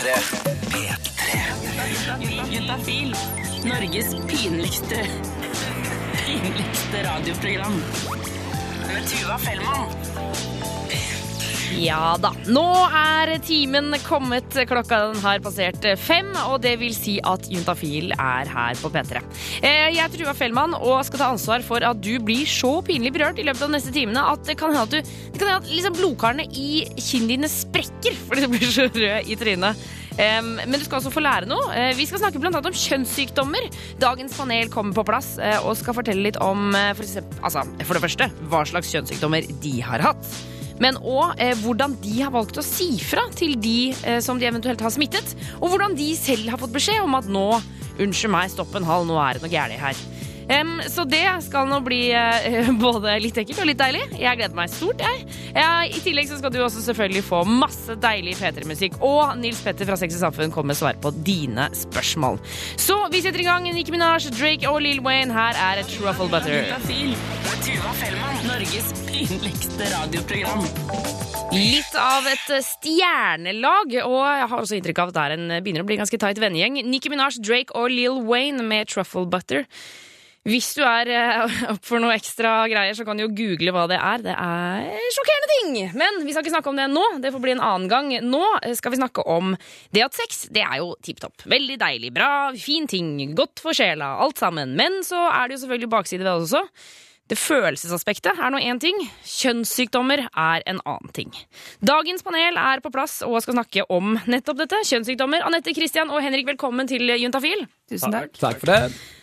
P3. P3. Juntafil. Norges pinligste pinligste radioprogram. Med Tuva Fellmann. Ja da. Nå er timen kommet. Klokka den har passert fem, og det vil si at Juntafil er her på P3. Eh, Jeg er Tuva Fellmann og skal ta ansvar for at du blir så pinlig berørt i løpet av de neste timene at det kan hende at, du, kan at liksom blodkarene i kinnene dine sprekker fordi du blir så rød i trynet. Men du skal også få lære noe. Eh, Vi skal snakke blant annet om kjønnssykdommer. Dagens panel kommer på plass eh, og skal fortelle litt om for, eksempel, altså, for det første hva slags kjønnssykdommer de har hatt. Men òg eh, hvordan de har valgt å si fra til de eh, som de eventuelt har smittet. Og hvordan de selv har fått beskjed om at nå, unnskyld meg, stopp en hal, nå er det noe gærent her. Em, så det skal nå bli uh, både litt ekkelt og litt deilig. Jeg gleder meg stort, jeg. Ja, I tillegg så skal du også selvfølgelig få masse deilig P3-musikk. Og Nils Petter fra Sex og Samfunn kommer med svar på dine spørsmål. Så vi setter i gang Nicki Minaj, Drake og Lil Wayne. Her er Truffle Butter. Litt av et stjernelag, og jeg har også inntrykk av at det er begynner å bli en ganske tight vennegjeng. Nicki Minaj, Drake og Lil Wayne med Truffle Butter. Hvis du er eh, opp for noe ekstra greier, så kan du jo google hva det er. Det er sjokkerende ting! Men vi skal ikke snakke om det nå. Det får bli en annen gang. Nå skal vi snakke om det at sex det er jo tipp topp. Veldig deilig, bra, fin ting, godt for sjela, alt sammen. Men så er det jo selvfølgelig bakside ved det også. Det følelsesaspektet er nå én ting, kjønnssykdommer er en annen ting. Dagens panel er på plass og skal snakke om nettopp dette. Kjønnssykdommer. Anette, Christian og Henrik, velkommen til Juntafil. Tusen takk. Takk for det.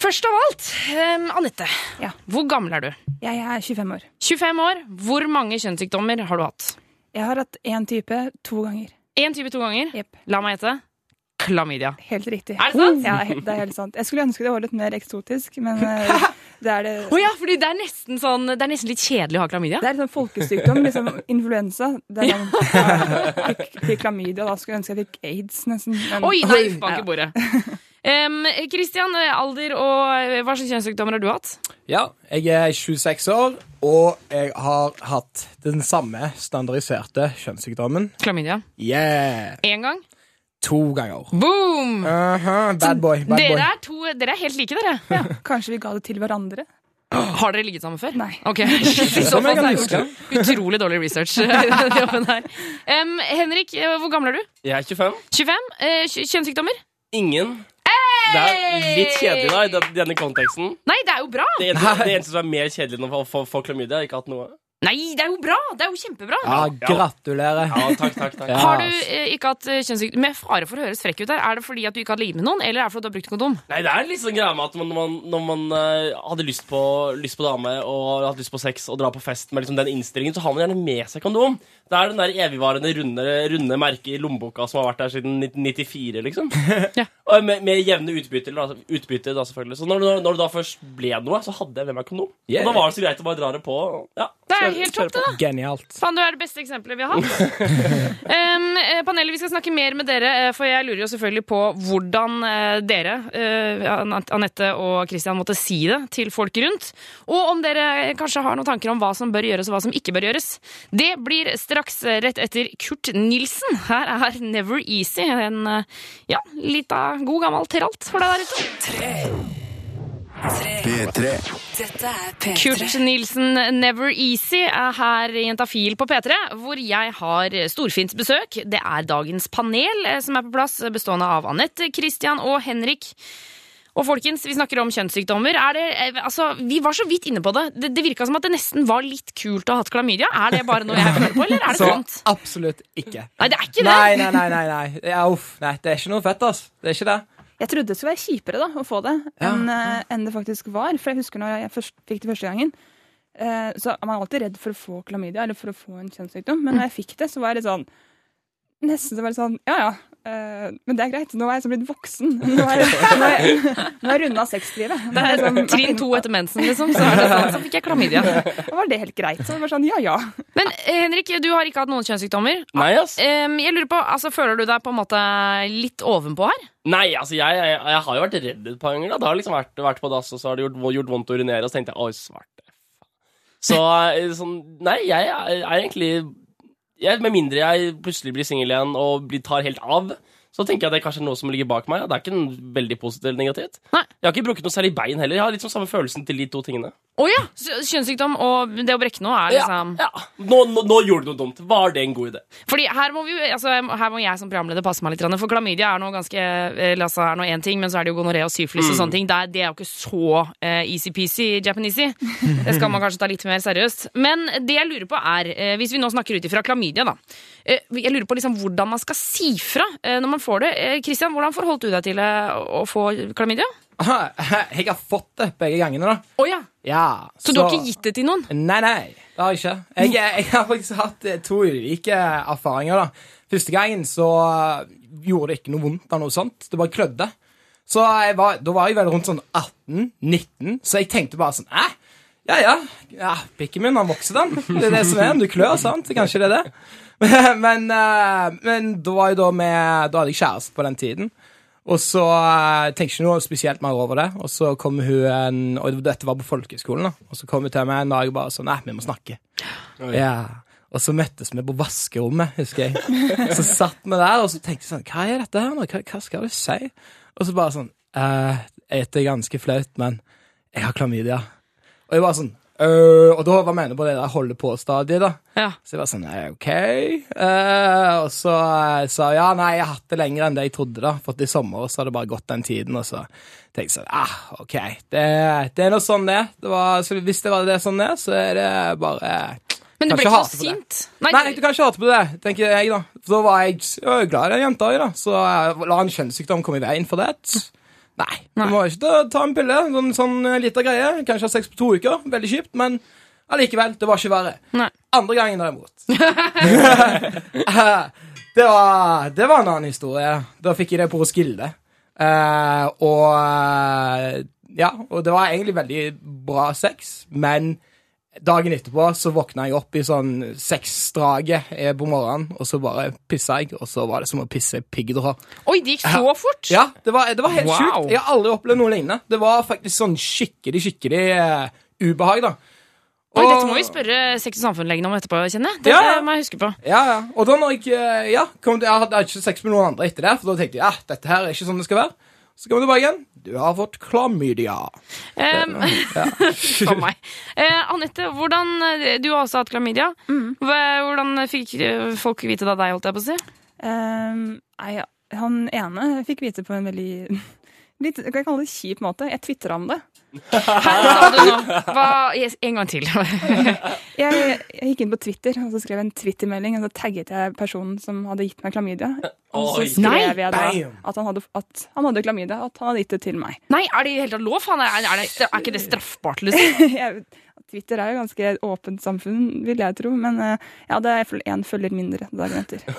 Først av alt, um, Anette. Ja. Hvor gammel er du? Jeg er 25 år. 25 år. Hvor mange kjønnssykdommer har du hatt? Jeg har hatt én type to ganger. Én type to ganger. Yep. La meg gjette. Klamydia. Helt riktig. Er det sant? Ja, det er helt sant. Jeg skulle ønske det var litt mer eksotisk, men eh, det er det. Å ja, fordi det er sånn Det er nesten litt kjedelig å ha klamydia. Det er liksom folkesykdom, liksom influensa. Det er sånn, fikk, fikk klamydia, da skulle jeg ønske jeg fikk aids, nesten. Men, Oi, nei, bak i bordet. Um, alder og eh, hva slags kjønnssykdommer har du hatt? Ja, jeg er 26 år, og jeg har hatt den samme standardiserte kjønnssykdommen. Klamydia. Yeah! Én gang. To ganger. Boom! Aha, bad boy, bad Dere boy. er, to, dere er helt like, dere. Ja, kanskje vi ga det til hverandre? Har dere ligget sammen før? Nei. Okay. I så Som jeg fall kan så er utrolig dårlig research. Um, Henrik, eh, hvor gammel er du? Jeg er 25. 25. Uh, kjønnssykdommer? Ingen. Det er litt kjedelig da, i den- denne konteksten. Nei, det er jo bra! Det eneste, det eneste som er mer kjedelig enn å få- få klamydia, har ikke hatt noe. Nei, det er jo bra! Det er jo kjempebra. Ja, gratulerer. Ja, takk, takk, takk. Ja. Har du eh, ikke hatt eh, kjønnssykdom Med fare for å høres frekk ut her, er det fordi at du ikke har ligget med noen, eller er det fordi du har brukt kondom? Nei, det er litt sånn greia med at man, når man, når man uh, hadde lyst på, lyst på dame og hadde lyst på sex og dra på fest med liksom den innstillingen, så har man gjerne med seg kondom. Det er den der evigvarende runde, runde merket i lommeboka som har vært der siden 1994, liksom. Ja. Og med, med jevne utbytter, da, utbytte, da, selvfølgelig. Så når, når, når det da først ble noe, så hadde jeg med meg kondom. Yeah. Og da var det så greit å bare dra det på. og- Ja, Det er kjøre- helt topp, det, da. Genialt. Faen, du er det beste eksempelet vi har hatt. um, panelet, vi skal snakke mer med dere, eh, for jeg lurer jo selvfølgelig på hvordan eh, dere, eh, Anette og Christian, måtte si det til folk rundt. Og om dere kanskje har noen tanker om hva som bør gjøres og hva som ikke bør gjøres. Det blir straks rett etter Kurt Nilsen. Her er Never Easy, en ja, lita god gammel tralt for deg der ute. P3. Dette er P3. Kurt Nilsen, Never Easy, er her i Jentafil på P3, hvor jeg har storfint besøk. Det er dagens panel eh, som er på plass, bestående av Anette, Christian og Henrik. Og folkens, vi snakker om kjønnssykdommer. Er det, eh, altså, vi var så vidt inne på det. Det, det virka som at det nesten var litt kult å ha hatt klamydia. Er det bare noe jeg hører på, eller er det Så sant? absolutt ikke. Nei, det er ikke det! Nei, nei, nei. nei, nei. Ja, uff, nei. Det er ikke noe fett, ass. Det er ikke det. Jeg trodde det skulle være kjipere da, å få det Ja. enn eh, enn det faktisk var. For jeg husker når jeg først, fikk det første gangen, eh, så er man alltid redd for å få klamydia eller for å få en kjønnssykdom. Men når jeg fikk det, så var jeg litt sånn Nesten så var det sånn Ja ja, men det er greit. Nå er jeg som blitt voksen. Nå er jeg, nå er jeg, nå er jeg runda sexlivet. Det er liksom, trinn to etter mensen, liksom. Så, er det sånn, så fikk jeg klamydia. Da var det helt greit. Så det var sånn ja ja. Men eh, Henrik, du har ikke hatt noen kjønnssykdommer. Nei, ass. Jeg lurer på, altså, Føler du deg på en måte litt ovenpå her? Nei, altså jeg, jeg, jeg har jo vært redd et par ganger. da Det har liksom vært, vært på dass, og så har det gjort, gjort vondt å urinere, og så tenkte jeg oi, svarte. Så eh, sånn Nei, jeg er, er egentlig jeg, Med mindre jeg plutselig blir singel igjen og blir, tar helt av, så tenker jeg at det er kanskje noe som ligger bak meg. Det er ikke en veldig positivt eller negativt. Nei. Jeg har ikke brukket noe særlig bein heller. Jeg har litt sånn samme følelsen til de to tingene. Å ja! Kjønnssykdom og det å brekke noe er liksom Ja, ja. Nå, nå, nå gjorde du noe dumt. Var det en god idé? Fordi her må, vi, altså, her må jeg som programleder passe meg litt, for klamydia er noe ganske eller, altså, er noe en ting, men så er det jo gonoré og syfilis og sånne ting. Det er, det er jo ikke så uh, easy-peasy japanesey. Det skal man kanskje ta litt mer seriøst. Men det jeg lurer på er, uh, hvis vi nå snakker ut ifra klamydia, da. uh, jeg lurer på liksom hvordan man skal si fra eh, når man får det. Kristian, hvordan forholdt du deg til eh, å få klamydia? Jeg har fått det begge gangene, da. Oh, ja. Ja, Så, du har ikke gitt det til noen? Nei, nei, det har jeg ikke. Jeg, jeg har faktisk hatt eh, to ulike erfaringer. da. Første gangen så eh, gjorde det ikke noe vondt noe sånt. Det bare klødde. Så var, Da var jeg vel rundt sånn 18-19, så jeg tenkte bare sånn Æ, ja, ja, ja, pikken min, han vokser, den. Det er det som er. Du klør, sant? Kanskje det er det. Men, eh, men da var jeg da med Da hadde jeg kjæreste på den tiden. Og så uh, tenkte jeg ikke noe spesielt mer over det. Og så kom hun en, Og dette var på folkehøyskolen, da. Og så kom hun til meg en dag og bare sånn Nei, vi må snakke. Ja. Og så møttes vi på vaskerommet, husker jeg. Så satt vi der, og så tenkte jeg sånn Hva er dette her nå? Hva, hva skal du si? Og så bare sånn eh, Det er ganske flaut, men jeg har klamydia. Og jeg bare sånn «Øh», Og da var vi inne på det der holde på-stadiet, da. Ja. Så jeg var sånn, nei, ok. Uh, og så eh, sa jeg, ja, nei, jeg har hatt det lenger enn det jeg trodde da. For i sommer så har det bare gått den tiden, og så tenkte jeg sånn, ah, ok. Det, det er noe sånn det. det var, så hvis det var det sånn det, så er det bare... Men du ble ikke så sint? Nei, du kan ikke hate på det, tenker jeg da. For da var jeg jeg var glad i den jenta, da. Så la en kjønnssykdom komme i veien for det. Nei, du må ikke ta, ta en pille, sånn, sånn lita greie. Kanskje ha sex på to uker, veldig kjipt, men allikevel, det var ikke verre. Nei. Andre gangen derimot. det, var, det var en annen historie. Da fikk jeg det på Roskilde. Uh, og eh, ja, og det var egentlig veldig bra sex, men dagen etterpå så våkna jeg opp i sånn sexdrage eh, på morgenen, og så bare pissa jeg, og så var det som å pisse piggdråper. piggdrå. Oi, det gikk så fort! Ja, det var, det var helt Wow. sjukt. Jeg har aldri opplevd noe lignende. Det var faktisk sånn skikkelig, skikkelig uh, ubehag, da. Oi, dette må vi spørre Sex og Samfunn-legen om etterpå, kjenner jeg. Det Ja, ja. må jeg huske på. Ja, ja. Og da når jeg eh, ja, kom til, Jeg hadde ikke sex med noen andre etter det, for da tenkte jeg ja, dette her er ikke sånn det skal være. Så kom jeg tilbake igjen. Du har fått klamydia. Um, for meg. Eh, Anette, hvordan, eh, du har også hatt klamydia. Mm. Hvordan fikk eh, folk vite det av deg, holdt jeg på å si? Um, nei, han ene fikk vite på en veldig litt, kan jeg kalle det kjip måte. Jeg tvitra om det. Hva sa du nå. Hva, yes, en gang til. Jeg, jeg gikk inn på Twitter og så skrev jeg en Twitter-melding. Og så tagget jeg personen som hadde gitt meg klamydia. Og så skrev Nei. jeg da at han, hadde, at han hadde klamydia, at han hadde gitt det til meg. Nei, er det i det hele tatt lov? Han er, er, det, er ikke det straffbart, liksom? jeg, Twitter er jo ganske åpent samfunn, vil jeg tro. Men ja, jeg hadde én følger mindre dagen etter.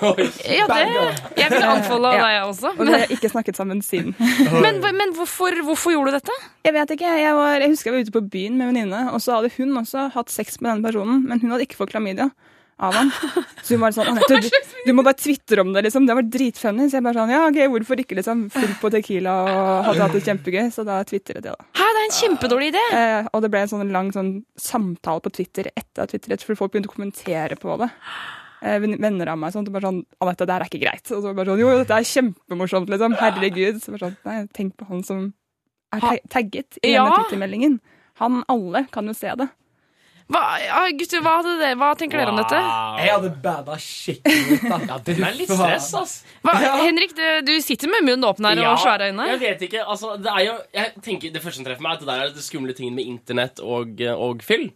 Ja, det Jeg vil anfolde Ja. deg også. Og vi Men, har ikke snakket sammen siden. men, men hvorfor, hvorfor gjorde du dette? Jeg vet ikke, jeg, var, jeg husker jeg var ute på byen med en venninne, og så hadde hun også hatt sex med denne personen, men hun hadde ikke fått klamydia av han. Så hun var sånn Anette, du, du må bare twitre om det, liksom. Det var dritfunny. Så jeg bare sånn Ja, ok, hvorfor ikke, liksom? Full på tequila og hadde hatt det kjempegøy. Så da tvitret jeg, da. Hæ, det er en kjempedårlig idé! Eh, og det ble en sånn lang sånn samtale på Twitter etter at Twitter, for folk begynte å kommentere på det. Eh, venner av meg sånn, og bare sånn 'Anette, det her er ikke greit.' Og så bare sånn 'Jo, dette er kjempemorsomt', liksom. Herregud. Så bare sånn Nei, tenk på han som er tagget i Ja. denne Twitter-meldingen. Han alle kan jo se det. Hva, ja, gutter, hva, hadde det, hva tenker dere om dette? Jeg hadde bada skikkelig ut. Ja, det er litt stress, ass. Hva, Henrik, du, du sitter med munnen åpen her og svære øyne. Jeg vet ikke, altså Det er jo Jeg tenker Det første som treffer meg, er at det der er det skumle tingene med internett og, og fyll.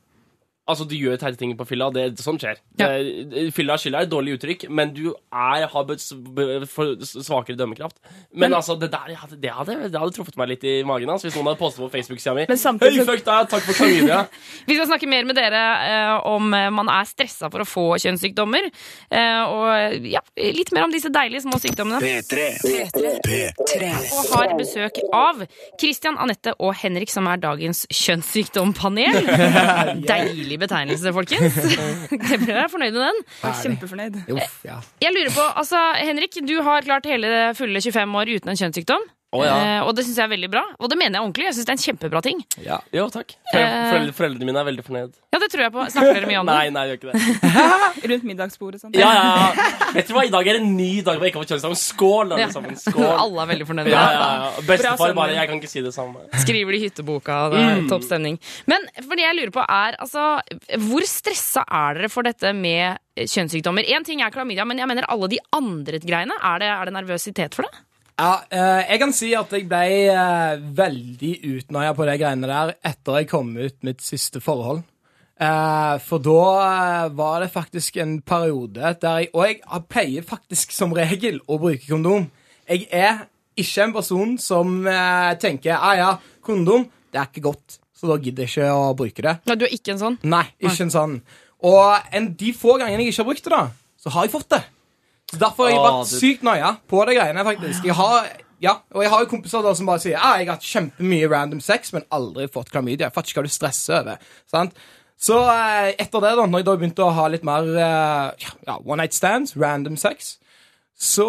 Altså, du gjør teite ting på fylla. Det, sånt skjer. Ja. Det, fylla skylda er et dårlig uttrykk, men du er, har svakere dømmekraft. Men, altså, det der det, hadde, det hadde truffet meg litt i magen altså, hvis noen hadde postet på Facebook-sida mi. Men samtidig Hey, fuck deg, takk for klamydia. Vi skal snakke mer med dere eh, om eh, man er stressa for å få kjønnssykdommer. Eh, og ja, litt mer om disse deilige små sykdommene. P3. P3. Og har besøk av Christian, Anette og Henrik, som er dagens kjønnssykdompanel. Deilig betegnelse, folkens. Jeg er fornøyd med den. Jeg er kjempefornøyd. Jeg lurer på, altså, Henrik, du har klart hele fulle 25 år uten en kjønnssykdom. Å, ja. Eh, og det syns jeg er veldig bra. Og det mener jeg ordentlig. Jeg synes det er en kjempebra ting. Ja. Jo, takk. Foreldre, Eh. foreldrene mine er veldig fornøyd. Ja, det tror jeg på. Snakker dere mye om det? Nei, nei, jeg gjør ikke det. Rundt middagsbordet sånn. Ja, ja, ja. Vet du hva, I dag er det en ny dag hvor jeg ikke har fått kjønnsdag. Skål, alle Ja. sammen. Skål. Alle er veldig fornøyde. Ja, ja, ja. Bestefar bare Jeg kan ikke si det samme. Skriver det i hytteboka. Det er topp stemning. Men for det jeg lurer på er, altså, hvor stressa er dere for dette med kjønnssykdommer? Én ting er klamydia, men jeg mener alle de andre greiene. Er det, er det nervøsitet for det? Ja, eh, jeg kan si at jeg ble eh, veldig utnøya på de greiene der etter jeg kom ut mitt siste forhold. Eh, for da var det faktisk en periode der jeg Og jeg pleier faktisk som regel å bruke kondom. Jeg er ikke en person som tenker ah, ja, kondom, det er ikke godt, så da gidder jeg ikke å bruke det. Ja, du er ikke en sånn? Nei, ikke en sånn. Og en, de få gangene jeg ikke har brukt det, da, så har jeg fått det. Så Derfor har jeg vært du- sykt nøya på de greiene. faktisk. Jeg har, ja, og jeg har jo kompiser da som bare sier ah, jeg har hatt kjempemye random sex, men aldri fått klamydia. Jeg fatter ikke hva du stresser over. sant? Så eh, etter det, da, når jeg da begynte å ha litt mer eh, ja, one night stands, random sex, så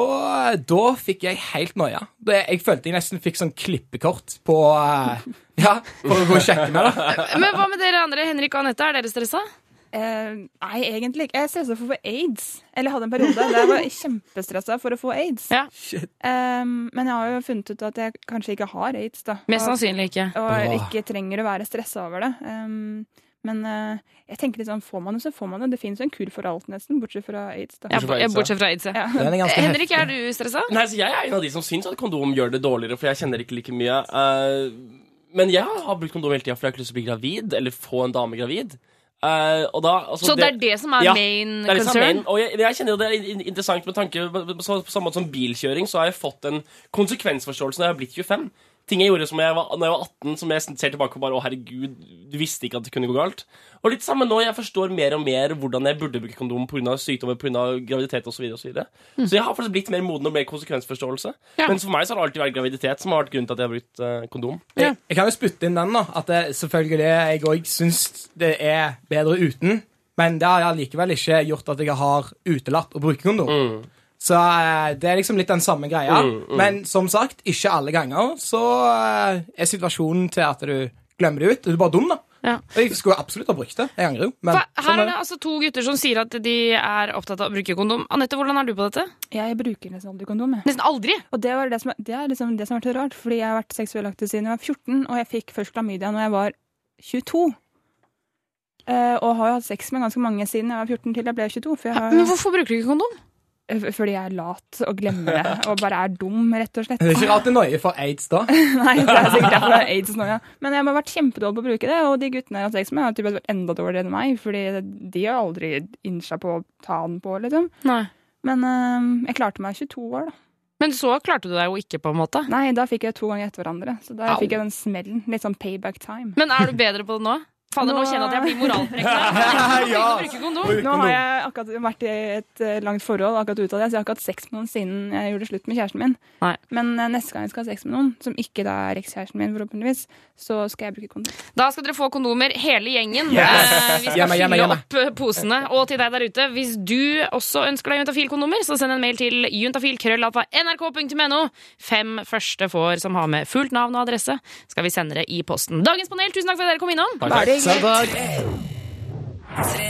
eh, da fikk jeg helt noia. Det- Jeg følte jeg nesten fikk sånn klippekort på eh, Ja, for å gå og sjekke meg, da. Men hva med dere andre? Henrik og Anette, er dere stressa? Eh, nei, egentlig ikke. Jeg stressa for å få aids. Eller jeg hadde en periode der jeg var kjempestressa for å få aids. Ja. Um, men jeg har jo funnet ut at jeg kanskje ikke har aids, da. Mest sannsynlig ikke. og Åh. ikke trenger å være stressa over det. Um, men uh, jeg tenker litt sånn, får man det, så får man det. Det fins jo en kur for alt, nesten, bortsett fra aids. da. Ja, Bortsett fra aids, ja. bortsett fra aids. ja. Ja. Er Henrik, er du stressa? Nei, så Jeg er en av de som syns at kondom gjør det dårligere, for jeg kjenner ikke like mye. Uh, men jeg har brukt kondom hele tida for jeg har ikke lyst til å bli gravid, eller få en dame gravid. Og da, altså, Så det er det som er Ja, main Det er det som er concern? main, og jeg, jeg kjenner jo det er interessant med tanke på samme måte som bilkjøring, så har jeg fått en konsekvensforståelse når jeg har blitt 25. Ting jeg gjorde som jeg var, når jeg var 18, som jeg ser tilbake på bare Å, herregud, du visste ikke at det kunne gå galt. Og litt samme nå, jeg forstår mer og mer hvordan jeg burde bruke kondom pga. sykdommer, pga. graviditet osv. Så, videre, og så, videre. så jeg har faktisk blitt mer moden og mer konsekvensforståelse. Ja. Men for meg så har det alltid vært graviditet som har vært grunnen til at jeg har brukt eh, kondom. Ja. Jeg, jeg kan jo spytte inn den, da. At det, selvfølgelig jeg òg syns det er bedre uten. Men det har allikevel ikke gjort at jeg har utelatt å bruke kondom. Mm. Så eh, det er liksom litt den samme greia. Mm, mm. Men som sagt, ikke alle ganger så eh, er situasjonen til at du glemmer det ut. Du er bare dum, da. Ja. Og Jeg skulle absolutt ha brukt det. Jeg angrer jo. Men For sånn her er er det altså to gutter som sier at de er opptatt av å bruke kondom. Anette, hvordan er du på dette? Jeg bruker nesten aldri kondom. jeg. Nesten aldri. Og det, var det, som, det er liksom det som har vært så rart, fordi jeg har vært seksuell aktiv siden jeg var 14, og jeg fikk først klamydia når jeg var 22. Uh, og har jo hatt sex med ganske mange siden jeg var 14 til jeg ble 22. For jeg har, Men hvorfor bruker du ikke kondom? Fordi jeg er lat og glemmer det, og bare er dum, rett og slett. Det er ikke rart det noier for aids da. Nei, det er sikkert derfor det er aids nå, ja. Men jeg har vært kjempedårlig på å bruke det, og de guttene jeg har hatt sex med, har typ vært enda dårligere enn meg, fordi de har aldri innsa på å ta den på, liksom. Nei. Men eh, jeg klarte meg 22 år, da. Men så klarte du deg jo ikke, på en måte. Nei, da fikk jeg to ganger etter hverandre, så da Au. fikk jeg den smellen. Litt sånn payback time. Men er du bedre på det nå? Fader, nå Nå- kjenner jeg at jeg blir moralprekk. Ja. Nå har jeg akkurat vært i et eh, langt forhold, akkurat ut av det, så jeg har ikke hatt sex med noen siden jeg gjorde slutt med kjæresten min. Nei. Men eh, neste gang jeg skal ha sex med noen, som ikke da er ekskjæresten min, forhåpentligvis, så skal jeg bruke kondom. Da skal dere få kondomer, hele gjengen. Yes! Eh, Vi skal Hjemme, fylle opp posene. Og til deg der ute, hvis du også ønsker deg juntafil-kondomer, så send en mail til juntafil.krøllalfa.nrk.no. Fem første får som har med fullt navn og adresse, skal vi sende det i posten. Dagens panel, tusen takk for at dere kom innom. Bare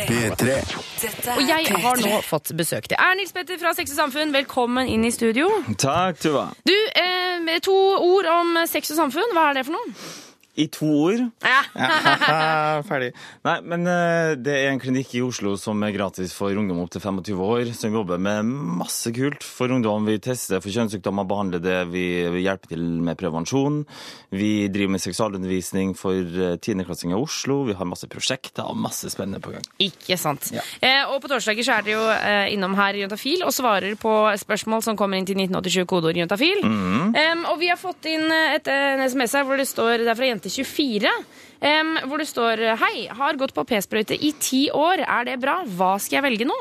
P3. Og jeg har nå fått besøk. Det er Nils Petter fra Sex og Samfunn. Velkommen inn i studio. Takk, Tuva. Du, eh, to ord om sex og samfunn. Hva er det for noe? I to ord. Ja. Ferdig. Nei, men eh, det er en klinikk i Oslo som er gratis for ungdom opp til 25 år, som jobber med masse kult for ungdom. Vi tester for kjønnssykdommer, behandler det, vi, hjelper til med prevensjon. Vi driver med seksualundervisning for eh, tiendeklassinger i Oslo. Vi har masse prosjekter og masse spennende på gang. Ikke sant. Eh, og på torsdager så er dere jo eh, innom her i Juntafil og svarer på spørsmål som kommer inn til 1987 kodeord Juntafil. eh, og vi har fått inn eh, et, en SMS her hvor det står Det er fra Jente24. em, hvor det står Hei, har gått på p-sprøyte i ti år. Er det bra? Hva skal jeg velge nå?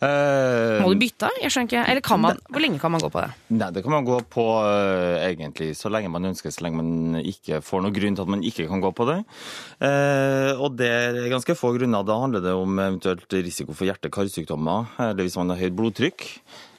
Uh, Må du bytte? Jeg skjønner ikke. Eller kan man, hvor lenge kan man gå på det? Nei, det kan man gå på uh, egentlig så lenge man ønsker, så lenge man ikke får noen grunn til at man ikke kan gå på det. Uh, og det er ganske få grunner. Da handler det om eventuelt risiko for hjerte-karsykdommer, eller hvis man har høyt blodtrykk.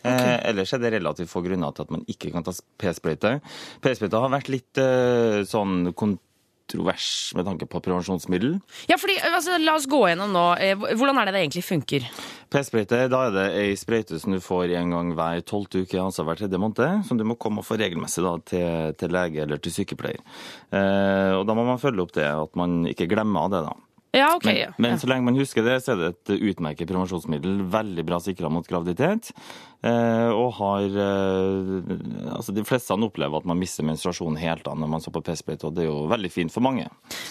Eh, ellers er det relativt få grunner til at man ikke kan ta p-sprøyte. P-sprøyte har vært litt eh, sånn kontrovers med tanke på prevensjonsmiddel. Ja, fordi, altså, La oss gå gjennom nå. eh, Hvordan er det det egentlig funker? P-sprøyte, da er det ei sprøyte som du får en gang hver tolvte uke, altså hver tredje måned, som du må komme og få regelmessig da, til, til lege eller til sykepleier. Eh, og da må man følge opp det, at man ikke glemmer det, da. Ja, ok. Men, men så lenge man husker det, så er det et utmerket prevensjonsmiddel. Veldig bra sikra mot graviditet. Eh, og har eh, Altså, de fleste opplever at man mister menstruasjonen helt da når man står på p-sprøyte, og det er jo veldig fint for mange.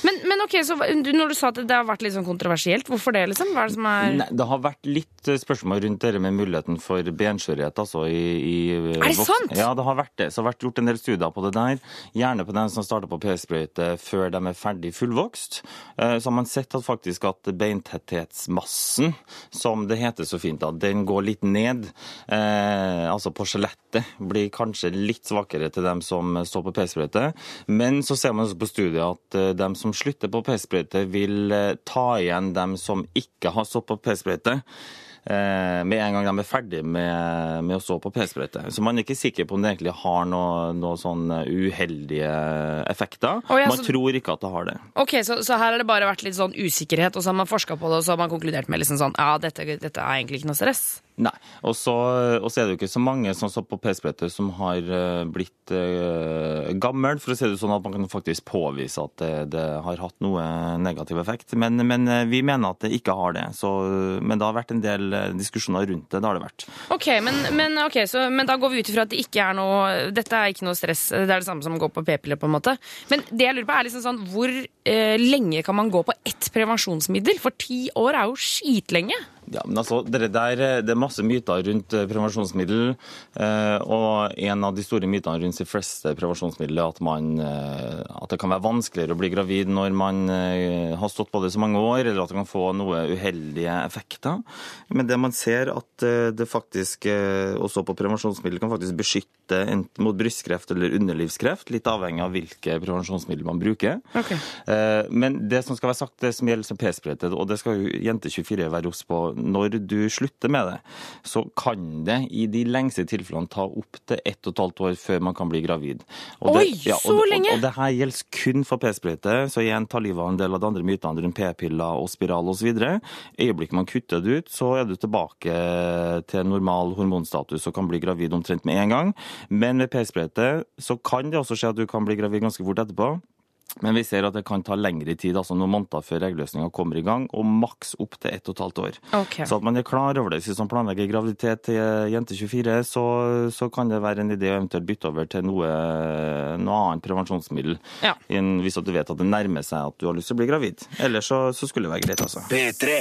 Men, men ok, så når du sa at det har vært litt sånn kontroversielt, hvorfor det, liksom? Hva er det som er Nei, det har vært litt eh, spørsmål rundt det med muligheten for benskjørhet. Altså, i, i, Er det sant? Ja, det har vært det. Så det har vært gjort en del studier på det der. Gjerne på den som starter på p-sprøyte før de er ferdig fullvokst. Eh, Så har man sett at faktisk at beintetthetsmassen, som det heter så fint, da, den går litt ned. Eh, altså på skjelettet blir kanskje litt svakere til dem som står på p-sprøyte. Men så ser man også på studiet at eh, dem som slutter på p-sprøyte, vil eh, ta igjen dem som ikke har stått på p-sprøyte. eh, Med en gang de er ferdig med, med å stå på p-sprøyte. Så man er ikke sikker på om det egentlig har noen noe sånn uheldige effekter. Oh, ja, man så- tror ikke at det har det. Ok, så, så her har det bare vært litt sånn usikkerhet, og så har man forska på det, og så har man konkludert med liksom sånn Ja, dette, dette er egentlig ikke noe stress. Nei. Og så, er det jo ikke så mange som står på PC-brettet som har eh, blitt uh, gammel, for å si det sånn at man kan faktisk påvise at det, det har hatt noe negativ effekt. Men, men eh, vi mener at det ikke har det. Så, men det har vært en del eh, diskusjoner rundt det. Det har det vært. Ok, men, men, okay, så, men da går vi ut ifra at det ikke er noe Dette er ikke noe stress. Det er det samme som å gå på p-piller, på en måte. Men det jeg lurer på, er liksom sånn hvor eh, lenge kan man gå på ett prevensjonsmiddel? For ti år er jo skitlenge. Ja, men altså, det, der, eh, det er masse myter rundt eh, prevensjonsmiddel. Eh, og en av de store mytene rundt de fleste prevensjonsmidler er at, man, at det kan være vanskeligere å bli gravid når man har stått på det så mange år, eller at det kan få noe uheldige effekter. Men det man ser at det faktisk også på prevensjonsmiddel kan faktisk beskytte enten mot brystkreft eller underlivskreft, litt avhengig av hvilke prevensjonsmidler man bruker. Ok. Eh, Men det som skal være sagt, det som gjelder som p-sprøyte, og det skal jo Jente24 være oss på, når du slutter med det, så kan det i de lengste tilfellene ta opp til ett og et halvt år før man kan bli gravid. Og Oi, det, så og, lenge! Og, og det her gjelder kun for p-sprøyte, så igjen tar livet av en del av de andre mytene rundt p-piller og spiral osv. Øyeblikket man kutter det ut, så er du tilbake til normal hormonstatus og kan bli gravid omtrent med en gang. Men med p-sprøyte så kan det også skje at du kan bli gravid ganske fort etterpå. Men vi ser at det kan ta lengre tid, altså noen måneder før eggløsninga kommer i gang, og maks opp til ett og et halvt år. Okay. Så at man er klar over det. Hvis man planlegger graviditet til jente 24, så, så kan det være en idé å eventuelt bytte over til noe, noe annet prevensjonsmiddel. Ja. Hvis at du vet at det nærmer seg at du har lyst til å bli gravid. Ellers så, så skulle det være greit, altså. P3.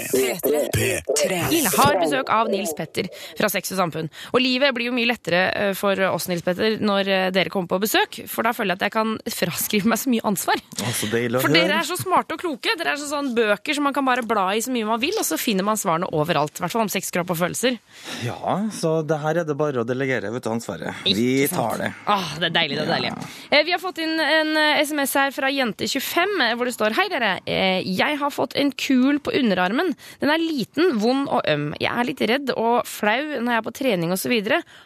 P3. Line har besøk av Nils Petter fra Sex og Samfunn. Og livet blir jo mye lettere eh, for oss, Nils Petter, når eh, dere kommer på besøk. For da føler jeg at jeg kan fraskrive meg så mye ansvar. Å, så For dere er så smarte og kloke. Dere er så sånn bøker som man kan bare bla i så mye man vil, og så finner man svarene overalt. I hvert fall om sex, kropp og følelser. Ja, så det her er det bare å delegere vet du, ansvaret. Vi tar det. Ah, det er deilig, det er deilig. Ja. Vi har fått inn en eh, SMS her fra Jente25, eh, hvor det står Hei dere, eh, jeg har fått en kul på underarmen. Den er liten, vond og øm. Jeg er litt redd og flau når jeg er på trening osv.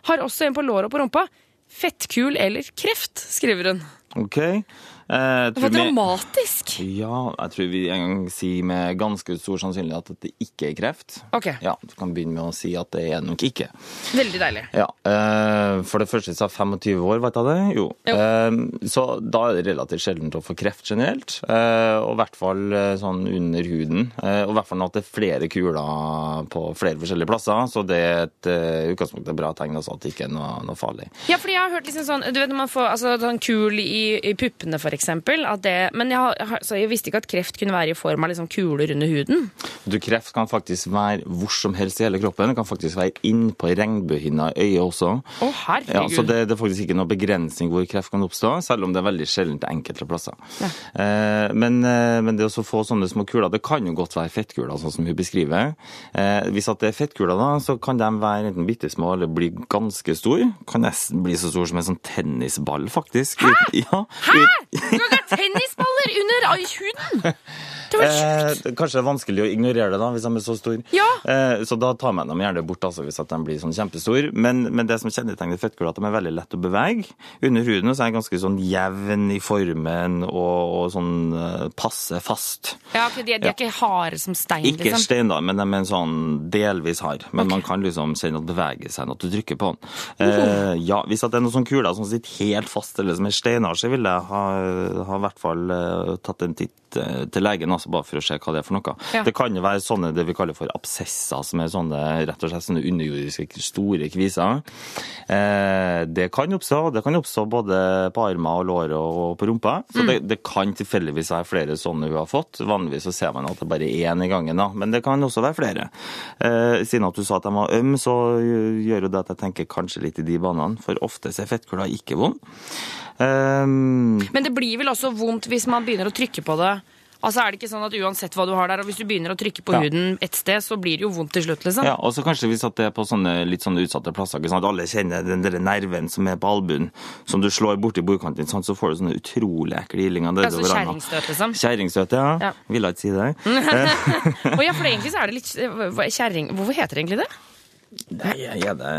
Har også en på låret og på rumpa. Fettkul eller kreft, skriver hun. OK. Eh, Det var dramatisk! vi-. Ja, jeg tror vi en gang sier med ganske stor sannsynlighet at det ikke er kreft. Ok, Ja, Du kan begynne med å si at det er nok ikke. veldig deilig. Ja, eh, For det første sa 25 år, vet jeg det? Jo. Jo. Eh, så da er det relativt sjeldent å få kreft generelt. Og i hvert fall sånn under huden. Og i hvert fall at det er flere kuler på flere forskjellige plasser. Så det er et utgangspunkt et bra tegn, også, at det ikke er noe, noe farlig. Ja, fordi jeg har hørt liksom sånn Du vet når man får altså, sånn kul i, i puppene, for eksempel. At det, men jeg, har- jeg, så jeg visste ikke at kreft kunne være i form av liksom kuler under huden. Du, kreft kan faktisk være hvor som helst i hele kroppen. Det kan faktisk være innpå regnbuehinna i øyet også. Å, herregud. Ja, så det, det er faktisk ikke noe begrensning hvor kreft kan oppstå, selv om det er veldig sjeldent enkelte plasser. Eh, men, eh, men det å få sånne små kuler, det kan jo godt være fettkuler, sånn som hun beskriver. Eh, hvis at det er fettkuler, da, så kan de være enten bitte små eller bli ganske store. Kan nesten bli så stor som en sånn tennisball, faktisk. Hæ? Ja. Hæ?! Du kan ikke ha under huden! Det var sjukt. Eh, kanskje det er vanskelig å ignorere det da, hvis de er så store. Ja. Eh, så da tar man dem gjerne bort altså, hvis de blir sånn kjempestore. Men, men det som kjennetegner fettkuler, er at de er veldig lett å bevege. Under huden så er de ganske sånn jevn i formen og, og sånn eh, passe fast. Ja, okay, de, de er ikke harde som stein, Ikke liksom. da, men de er sånn delvis hard. Men man kan liksom kjenne at det beveger seg når du trykker på den. Eh, uh -huh. ja, Hvis det er noen sånne kuler som sitter helt fast, eller som er steinar, så ville jeg ha, ha i hvert fall eh, tatt en titt eh, til legen, altså bare for å se hva det er for noe. Ja. Det kan jo være sånne det vi kaller for absesser, som er sånne rett og slett sånne underjordiske store kviser. Eh, det kan oppstå. Det kan oppstå både på armer og lår og på rumpa. Så det, det kan tilfeldigvis være flere sånne hun har fått. Vanligvis så ser man at det bare er én i gangen, da. men det kan også være flere. Eh, siden at du sa at de var øm, så gjør jo det at jeg tenker kanskje litt i de banene. For ofte er fettkula ikke vond. Eh, Men det blir vel også vondt hvis man begynner å trykke på det. Altså er det ikke sånn at Uansett hva du har der, og hvis du begynner å trykke på Ja. huden et sted, så blir det jo vondt til slutt, liksom. Ja, og så kanskje hvis at det er på sånne litt sånne utsatte plasser, ikke sant? alle kjenner den der nerven som er på albuen, som du slår borti bordkanten, sant? så får du sånne utrolig ekle illinger Altså kjerringstøt, liksom. Kjerringstøt, ja. Ja. Ville ikke si det. Og ja, for egentlig så er det litt kjerring... Hvorfor heter det egentlig det? Nei, er det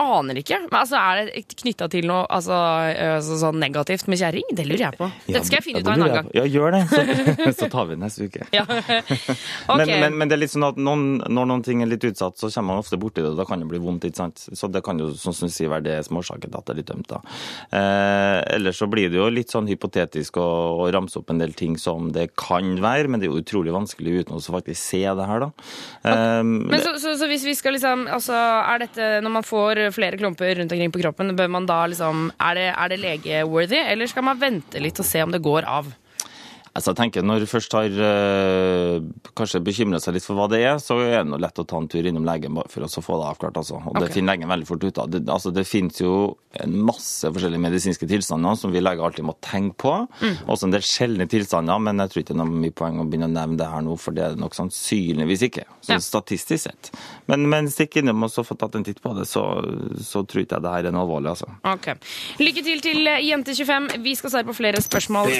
Aner ikke. Men altså, Er det knytta til noe altså, altså, sånn negativt med kjerring? Det lurer jeg på. Dette skal jeg finne ut av en annen gang. Ja, gjør det. Så, så tar vi det neste uke. Ja. Okay. Men, men, men det er litt sånn at noen, når noen ting er litt utsatt, så kommer man ofte borti det, og da kan det bli vondt. ikke sant? Så det kan jo sånn som du sier, være det som årsaken til at det er litt ømt. da. Eh, ellers så blir det jo litt sånn hypotetisk å, å ramse opp en del ting som det kan være, men det er jo utrolig vanskelig uten å faktisk se det her, da. Eh, Men så, så, så hvis vi skal liksom altså, Er dette når man får flere klumper rundt omkring på kroppen, bør man da liksom Er det, er det legeworthy, eller skal man vente litt og se om det går av? Altså, jeg tenker Når du først har øh, kanskje bekymra seg litt for hva det er, så er det noe lett å ta en tur innom legen for å få det avklart. Altså. Og okay. Det finner legen veldig fort ut av. Det, altså, det finnes jo en masse forskjellige medisinske tilstander som vi leger alltid må tenke på. Mm. Også en del sjeldne tilstander, men jeg tror ikke det er mye poeng å begynne å nevne det her nå, for det er det nok sannsynligvis ikke. Så Ja. statistisk sett. Men, men stikk innom og så få tatt en titt på det, så, så tror ikke jeg det her er noe alvorlig, altså. Okay. Lykke til til eh, Jente25. Vi skal svare på flere spørsmål.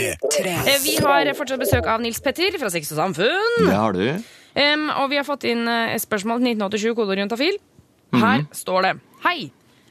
Eh, Vi har fortsatt besøk av Nils Petter fra Sex og Samfunn. Det har du. Um, og vi har fått inn eh, et spørsmål til 1987, kodeord juntafil. Her står det Hei!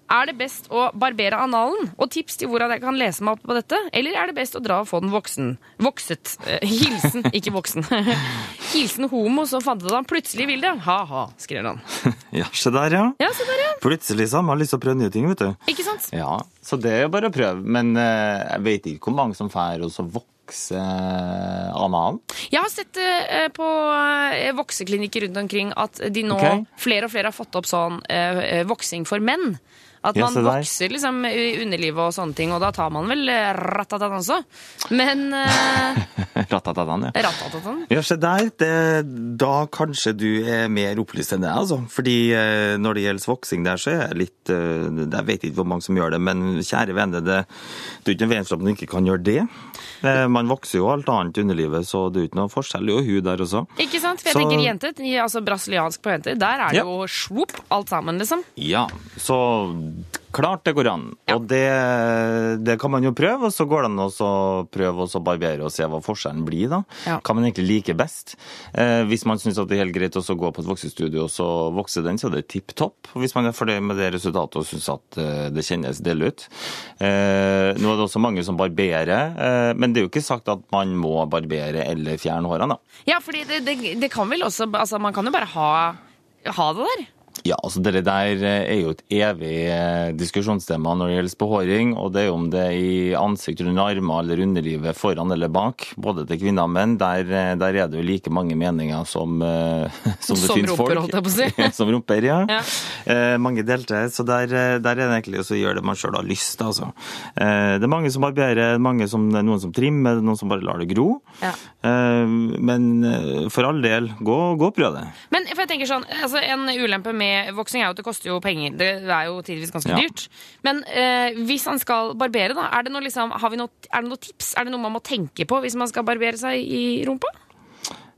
Er det best å barbere analen? Og tips til hvordan jeg kan lese meg opp på dette? Eller er det best å dra og få den voksen? Vokset. Eh, hilsen, ikke voksen. hilsen homo som fant ut at han plutselig vil det. Ha-ha, skrev han. Ja, se der, ja. Ja, se der, ja. Plutselig så har man lyst til å prøve nye ting, vet du. Ikke sant? Ja, så det er jo bare å prøve. Men eh, jeg vet ikke hvor mange som får og så vokse eh, annen? Jeg har sett eh, på eh, vokseklinikker rundt omkring at de nå Ok. flere og flere har fått opp sånn eh, eh, voksing for menn. At Ja, man se der. vokser liksom i underlivet og sånne ting, og da tar man vel eh, også. Men eh, Ratatatan, ja. ratatatan Ja, se der. Det, da kanskje du er mer opplyst enn det, altså. Fordi eh, når det gjelder voksing der, så er jeg litt eh, Jeg vet ikke hvor mange som gjør det, men kjære vene, det, det er ikke noe for at man ikke kan gjøre det. Eh, man vokser jo alt annet i underlivet, så det er jo ikke noe forskjell. Det er jo hud der også. Ikke sant? For jeg Så- tenker jenter, altså brasiliansk på jenter, der er det Ja. jo svopp alt sammen, liksom. Ja, så klart det går an. Ja. Og det, det kan man jo prøve, og så går det an å prøve å barbere og se hva forskjellen blir, da. Ja. Hva man egentlig liker best. Eh, hvis man syns det er helt greit å gå på et voksestudio og så vokse den, så er det tipp topp. Hvis man er fornøyd med det resultatet og syns at eh, det kjennes del ut. Eh, nå er det også mange som barberer, eh, men det er jo ikke sagt at man må barbere eller fjerne hårene, da. Ja, fordi det, det, det kan vel også Altså, man kan jo bare ha, ha det der. Ja, altså det der er jo et evig eh, diskusjonstema når det gjelder behåring, og det er jo om det er i ansikt, rundt armer eller underlivet, foran eller bak, både til kvinner og menn. Der, eh, der er det jo like mange meninger som, eh, som det Som finnes rumper, folk. holdt jeg på å si. som rumper, ja. Ja. Eh, mange delte, så der, eh, der er det egentlig å gjøre det man sjøl har lyst til. Altså. Eh, det er mange som barberer, mange som, noen som trimmer, noen som bare lar det gro. Ja. Eh, men eh, for all del, gå, gå og prøv det. Men for jeg tenker sånn, altså En ulempe med voksing er jo at det koster jo penger. Det er jo tidvis ganske Ja. dyrt. Men eh, hvis han skal barbere, da, er det noe, liksom, har vi noe, er det noe tips? Er det noe man må tenke på hvis man skal barbere seg i rumpa?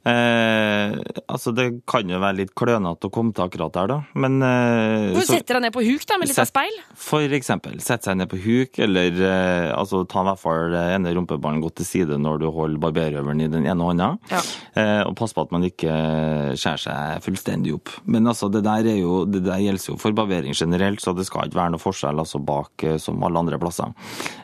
Eh, altså, det kan jo være litt klønete å komme til akkurat der, da. Men eh, så- setter deg ned på huk da, med litt av speil? For eksempel, sette seg ned på huk, eller eh, altså, ta i hvert fall det ene rumpeballen godt til side når du holder barberøveren i den ene hånda. Ja. Eh, og pass på at man ikke skjærer seg fullstendig opp. Men altså, det der, er jo, det der gjelder jo for barbering generelt, så det skal ikke være noe forskjell altså, bak eh, som alle andre plasser.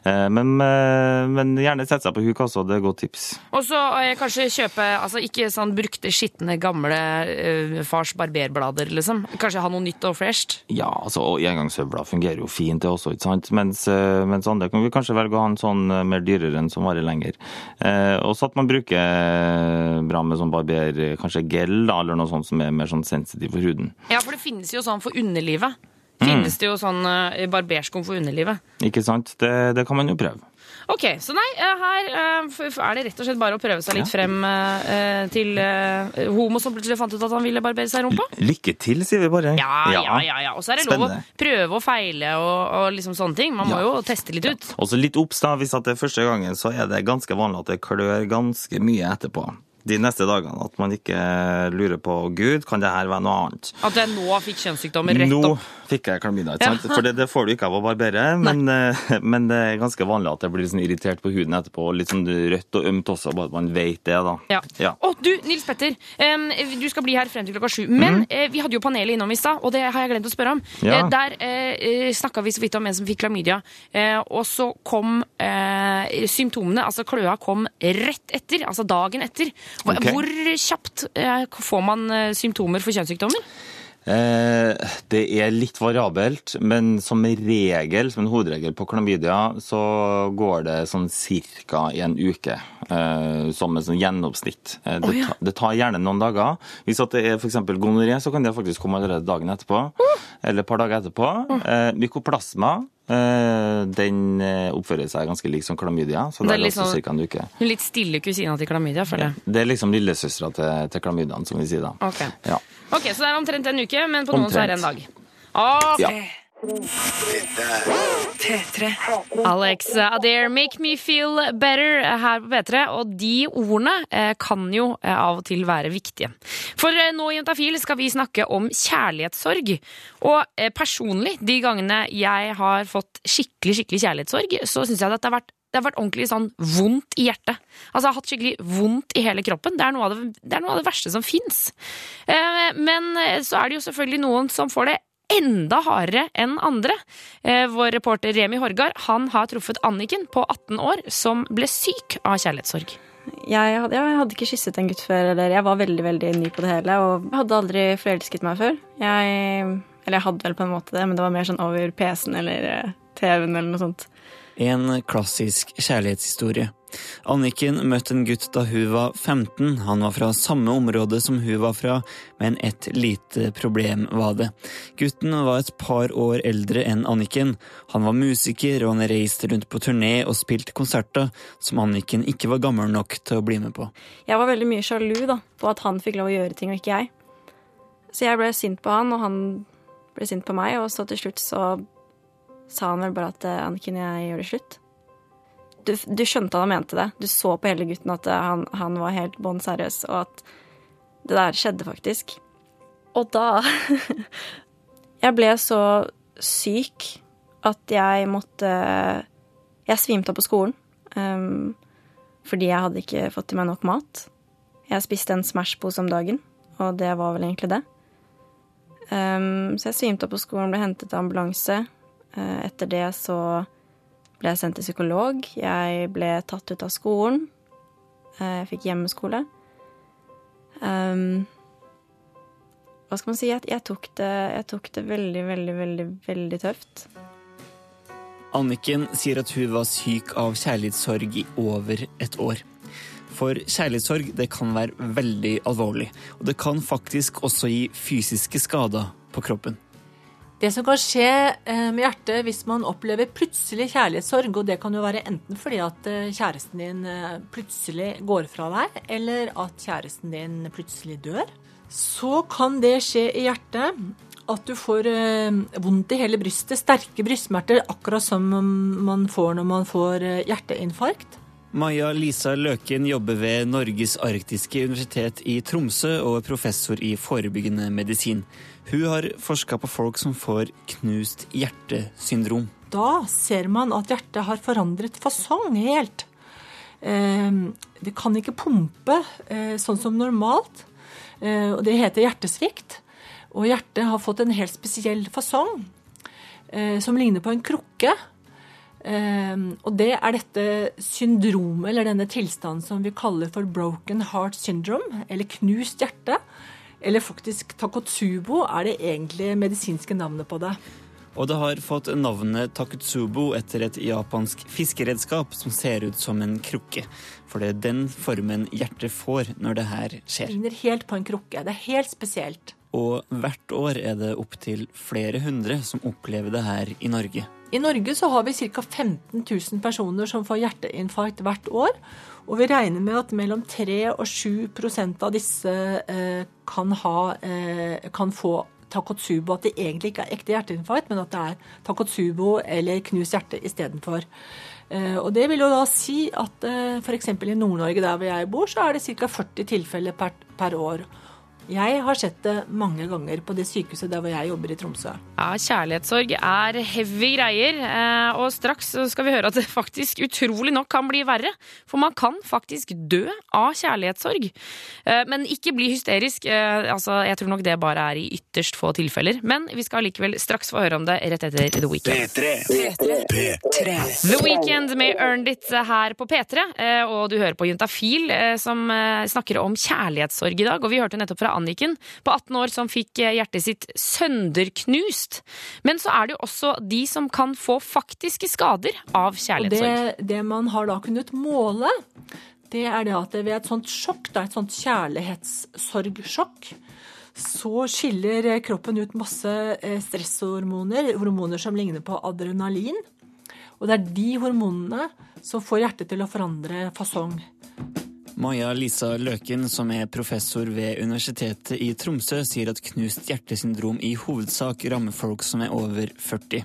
Eh, men, eh, men gjerne sette seg på huk, altså. Det er et godt tips. Og så eh, kanskje kjøpe altså ikke sånn brukte, skitne, gamle uh, fars barberblader, liksom. Kanskje ha noe nytt og fresht. Ja, altså, og engangshøvler fungerer jo fint det også, ikke sant? Mens, eh, mens andre kan vi kanskje velge å ha en sånn eh, mer dyrere enn som varer lenger. Eh, også at man bruker bra med sånn barber, kanskje gel, da, eller noe sånt som er mer sånn sensitiv for huden. Ja, for det finnes jo sånn for underlivet. Finnes det jo sånn barberskum for underlivet. Ikke sant? Det, det kan man jo prøve. Ok, så nei, eh, her eh, er det rett og slett bare å prøve seg litt frem eh, til homo som plutselig fant ut at han ville barbere seg i rumpa. Lykke til, sier vi bare. Ja, ja, ja. ja. Og så er det lov å prøve og feile og, og liksom sånne ting. Man må Ja. jo teste litt ut. Og så litt obs, da. Hvis det er første gangen, så er det ganske vanlig at det klør ganske mye etterpå. De neste dagene. At man ikke lurer på Gud, kan det her være noe annet? At jeg nå fikk kjønnssykdommer rett Nå opp. Fikk jeg klamydia, ikke sant? For det, det får du ikke av å barbere, men, eh, men det er ganske vanlig at jeg blir sånn irritert på huden etterpå, litt sånn rødt og ømt også, bare at man vet det, da. Ja. Ja. Og du, Nils Petter. um, du skal bli her frem til klokka sju. Men eh, vi hadde jo panelet innom i stad, og det har jeg glemt å spørre om. Ja. Eh, der eh, snakka vi så vidt om en som fikk klamydia, eh, og så kom eh, symptomene, altså kløa, kom rett etter. Altså dagen etter. Hvor, Ok. hvor kjapt eh, får man symptomer for kjønnssykdommer? Eh, det er litt variabelt, men som regel, som en hovedregel på klamydia, så går det sånn cirka i en uke. Eh, som et sånn gjennomsnitt. Eh, det, ta, det tar gjerne noen dager. Hvis at det er f.eks. gonoré, så kan det faktisk komme allerede dagen etterpå. Eller et par dager etterpå. Mykoplasma, den oppfører seg ganske lik som klamydia, så Det det er også sånn- cirka en uke. Litt stille kusina til klamydia, for Det Det er liksom lillesøstera til, til klamydiaen, som vi sier da. Ok. Ja. Ok, Så det er omtrent en uke, men på noen så er det en dag. Ok. Ja. P3. Alex Adair, 'Make Me Feel Better' her på P3. Og de ordene eh, kan jo eh, av og til være viktige. For eh, nå i Juntafil skal vi snakke om kjærlighetssorg. Og personlig, de gangene jeg har fått skikkelig skikkelig kjærlighetssorg, så syns jeg at det har vært det har vært ordentlig sånn vondt i hjertet. Altså, Jeg har hatt skikkelig vondt i hele kroppen. Det er noe av det, det, noe av det verste som fins. Eh, men eh, så er det jo selvfølgelig noen som får det enda hardere enn andre. Eh, vår reporter Remi Horgard han har truffet Anniken på 18 år som ble syk av kjærlighetssorg. Jeg hadde, jeg hadde ikke kysset en gutt før, eller jeg var veldig veldig ny på det hele. Og hadde aldri forelsket meg før. Jeg, eller jeg hadde vel på en måte det, men det var mer sånn over PC-en eller TV-en eller noe sånt. En klassisk kjærlighetshistorie. Anniken møtte en gutt da hun var 15. Han var fra samme område som hun var fra, men et lite problem var det. Gutten var et par år eldre enn Anniken. Han var musiker, og han reiste rundt på turné og spilte konserter som Anniken ikke var gammel nok til å bli med på. Jeg var veldig mye sjalu da, på at han fikk lov å gjøre ting, og ikke jeg. Så jeg ble sint på han, og han ble sint på meg, og så til slutt så sa han vel bare at eh, Anniken, jeg gjør det slutt. Du, du skjønte han mente det. Du så på hele gutten at eh, han, han var helt bånn seriøs, og at det der skjedde faktisk. Og da Jeg ble så syk at jeg måtte Jeg svimte av på skolen. Um, fordi jeg hadde ikke fått i meg nok mat. Jeg spiste en Smash-pose om dagen, og det var vel egentlig det. Um, så jeg svimte av på skolen, ble hentet av ambulanse. Uh, etter det så ble jeg sendt til psykolog. Jeg ble tatt ut av skolen. Uh, jeg fikk hjemmeskole. Um, hva skal man si? Jeg, jeg, tok det, jeg tok det veldig, veldig, veldig, veldig tøft. Anniken sier at hun var syk av kjærlighetssorg i over et år. For kjærlighetssorg det kan være veldig alvorlig, og det kan faktisk også gi fysiske skader på kroppen. Det som kan skje eh, med hjertet hvis man opplever plutselig kjærlighetssorg, og det kan jo være enten fordi at eh, kjæresten din eh, plutselig går fra deg, eller at kjæresten din plutselig dør, så kan det skje i hjertet at du får vondt i hele brystet, sterke brystsmerter, akkurat som man får når man får hjerteinfarkt. Maja Lisa Løken jobber ved Norges arktiske universitet i Tromsø og er professor i forebyggende medisin. Hun har forska på folk som får knust hjertesyndrom. Da ser man at hjertet har forandret fasong helt. Eh, Det kan ikke pumpe eh, sånn som normalt, eh, og det heter hjertesvikt. Og hjertet har fått en helt spesiell fasong, eh, som ligner på en krukke. Eh, og det er dette syndromet, eller denne tilstanden som vi kaller for broken heart syndrome, eller knust hjerte. Eller faktisk takotsubo er det egentlig medisinske navnet på det. Og det har fått navnet takutsubo etter et japansk fiskeredskap som ser ut som en krukke. For det er den formen hjertet får når det her Det skjer. ligner helt på en krukke. Det er helt spesielt. Og hvert år er det opptil flere hundre som opplever det her i Norge. I Norge så har vi ca. 15 000 personer som får hjerteinfarkt hvert år. Og vi regner med at mellom 3 og 7% av disse eh, kan, ha, eh, kan få takotsubo. At det egentlig ikke er ekte hjerteinfarkt, men at det er takotsubo eller knust hjerte istedenfor. Eh, og det vil jo da si at f.eks. i Nord-Norge, der hvor jeg bor, så er det ca. 40 tilfeller per, per år. Jeg har sett det mange ganger på det sykehuset der hvor jeg jobber i Tromsø. Ja, kjærlighetssorg er heavy greier, eh, og straks skal vi høre at det faktisk utrolig nok kan bli verre. For man kan faktisk dø av kjærlighetssorg. Eh, Men ikke bli hysterisk. eh, Altså, jeg tror nok det bare er i ytterst få tilfeller. Men vi skal likevel straks få høre om det rett etter The Weekend. The Weekend med Earned It her på P3, eh, og du hører på Juntafil som snakker om kjærlighetssorg i dag. Og vi hørte nettopp fra Anniken på 18 år som fikk eh, hjertet sitt sønderknust. Men så er det jo også de som kan få faktiske skader av Og kjærlighetssorg. det, det man har da kunnet måle, det er det at ved et sånt sjokk, da, et sånt kjærlighetssorgsjokk, så skiller eh, kroppen ut masse eh, stresshormoner, hormoner som ligner på adrenalin. Og det er de hormonene som får hjertet til å forandre fasong. Maja Lisa Løken, som er professor ved Universitetet i Tromsø, sier at knust hjertesyndrom i hovedsak rammer folk som er over 40.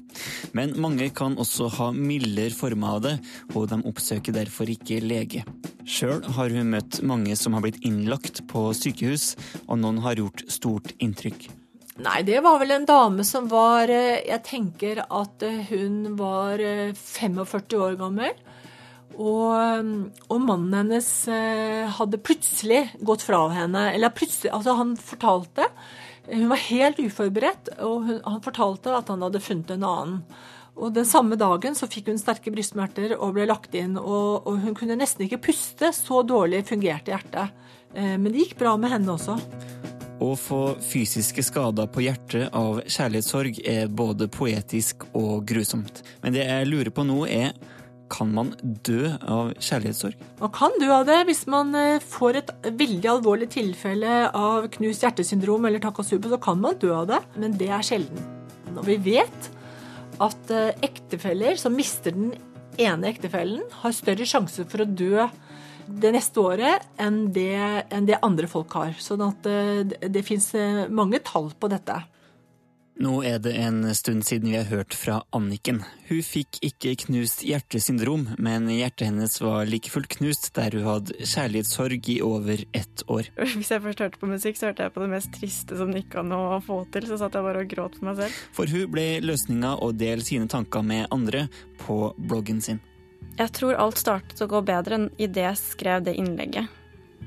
Men mange kan også ha mildere former av det, og de oppsøker derfor ikke lege. Sjøl har hun møtt mange som har blitt innlagt på sykehus, og noen har gjort stort inntrykk. Nei, det var vel en dame som var eh, Jeg tenker at eh, hun var eh, 45 år gammel. Og, og mannen hennes eh, hadde plutselig gått fra henne. Eller plutselig Altså, han fortalte Hun var helt uforberedt, og hun, han fortalte at han hadde funnet en annen. Og Den samme dagen så fikk hun sterke brystsmerter og ble lagt inn. Og, og hun kunne nesten ikke puste, så dårlig fungerte hjertet. Eh, Men det gikk bra med henne også. Å få fysiske skader på hjertet av kjærlighetssorg er både poetisk og grusomt. Men det jeg lurer på nå er, kan man dø av kjærlighetssorg? Man kan dø av det hvis man eh, får et veldig alvorlig tilfelle av knust hjertesyndrom eller takasube, så kan man dø av det, men det er sjelden. Og vi vet at eh, ektefeller som mister den ene ektefellen, har større sjanse for å dø det neste året enn det, enn det andre folk har. Sånn at eh, det, det fins mange tall på dette. Nå er det en stund siden vi har hørt fra Anniken. Hun fikk ikke knust hjertesyndrom, men hjertet hennes var like fullt knust der hun hadde kjærlighetssorg i over ett år. Hvis jeg først hørte på musikk, så hørte jeg på det mest triste som det gikk an å få til. Så satt jeg bare og gråt for meg selv. For hun ble løsninga å dele sine tanker med andre på bloggen sin. Jeg tror alt startet å gå bedre enn idet jeg skrev det innlegget.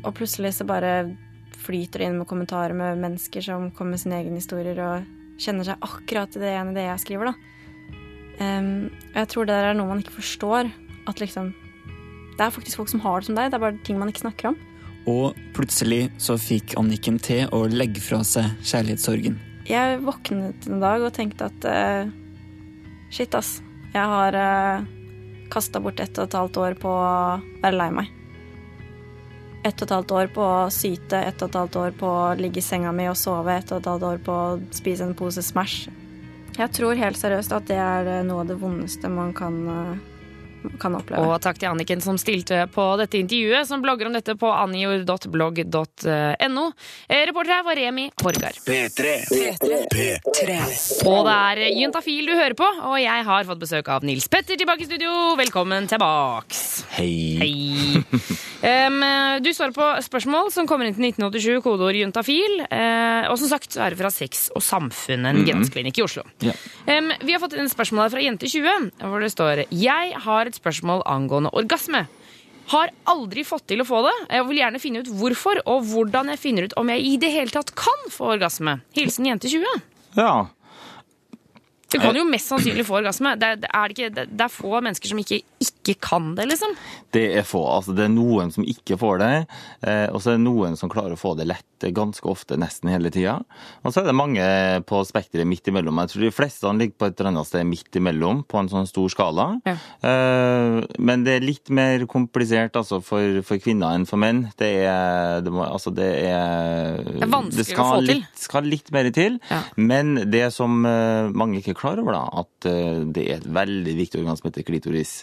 Og plutselig så bare flyter det inn med kommentarer med mennesker som kommer med sine egne historier og kjenner seg akkurat i det ene det jeg skriver, da. Um, og jeg tror det der er noe man ikke forstår. At liksom Det er faktisk folk som har det som deg, det er bare ting man ikke snakker om. Og plutselig så fikk Anniken til å legge fra seg kjærlighetssorgen. Jeg våknet en dag og tenkte at uh, shit, ass. Jeg har uh, kasta bort ett og et halvt år på å være lei meg. Ett og et halvt år på å syte, ett og et halvt år på å ligge i senga mi og sove, ett og et halvt år på å spise en pose Smash. Jeg tror helt seriøst at det er eh, noe av det vondeste man kan, eh, kan oppleve. Og takk til Anniken som stilte på dette intervjuet, som blogger om dette på anjor.blogg.no. Eh, Reporter her var Remi Borgar. P3. P3. Og det er Juntafil du hører på, og jeg har fått besøk av Nils Petter tilbake i studio. Velkommen tilbake. Hei. Hei. um, du svarer på spørsmål som kommer inn til 1987, kodeord juntafil. Uh, og som sagt er det fra Sex og Samfunn, en grensklinikk i Oslo. Ja. Um, vi har fått inn spørsmål her fra Jente20, hvor det står Jeg har et spørsmål angående orgasme. Har aldri fått til å få det. Jeg vil gjerne finne ut hvorfor, og hvordan jeg finner ut om jeg i det hele tatt kan få orgasme. Hilsen Jente20. Ja. Du kan jo mest sannsynlig få orgasme. Det er, det er, ikke, det, det er få mennesker som ikke, ikke kan det, liksom. Det er få. Altså, det er noen som ikke får det, eh, og så er det noen som klarer å få det lett ganske ofte, nesten hele tida. Og så er det mange på spekteret midt imellom. Jeg tror de fleste ligger på et eller annet sted midt imellom på en sånn stor skala. Ja. Eh, men det er litt mer komplisert altså, for, for kvinner enn for menn. Det er, det må, altså, det er Det er vanskelig å få til. Det skal litt mer til. Ja. Men det som eh, mange ikke er klar over, da, at eh, det er et veldig viktig organ som heter klitoris.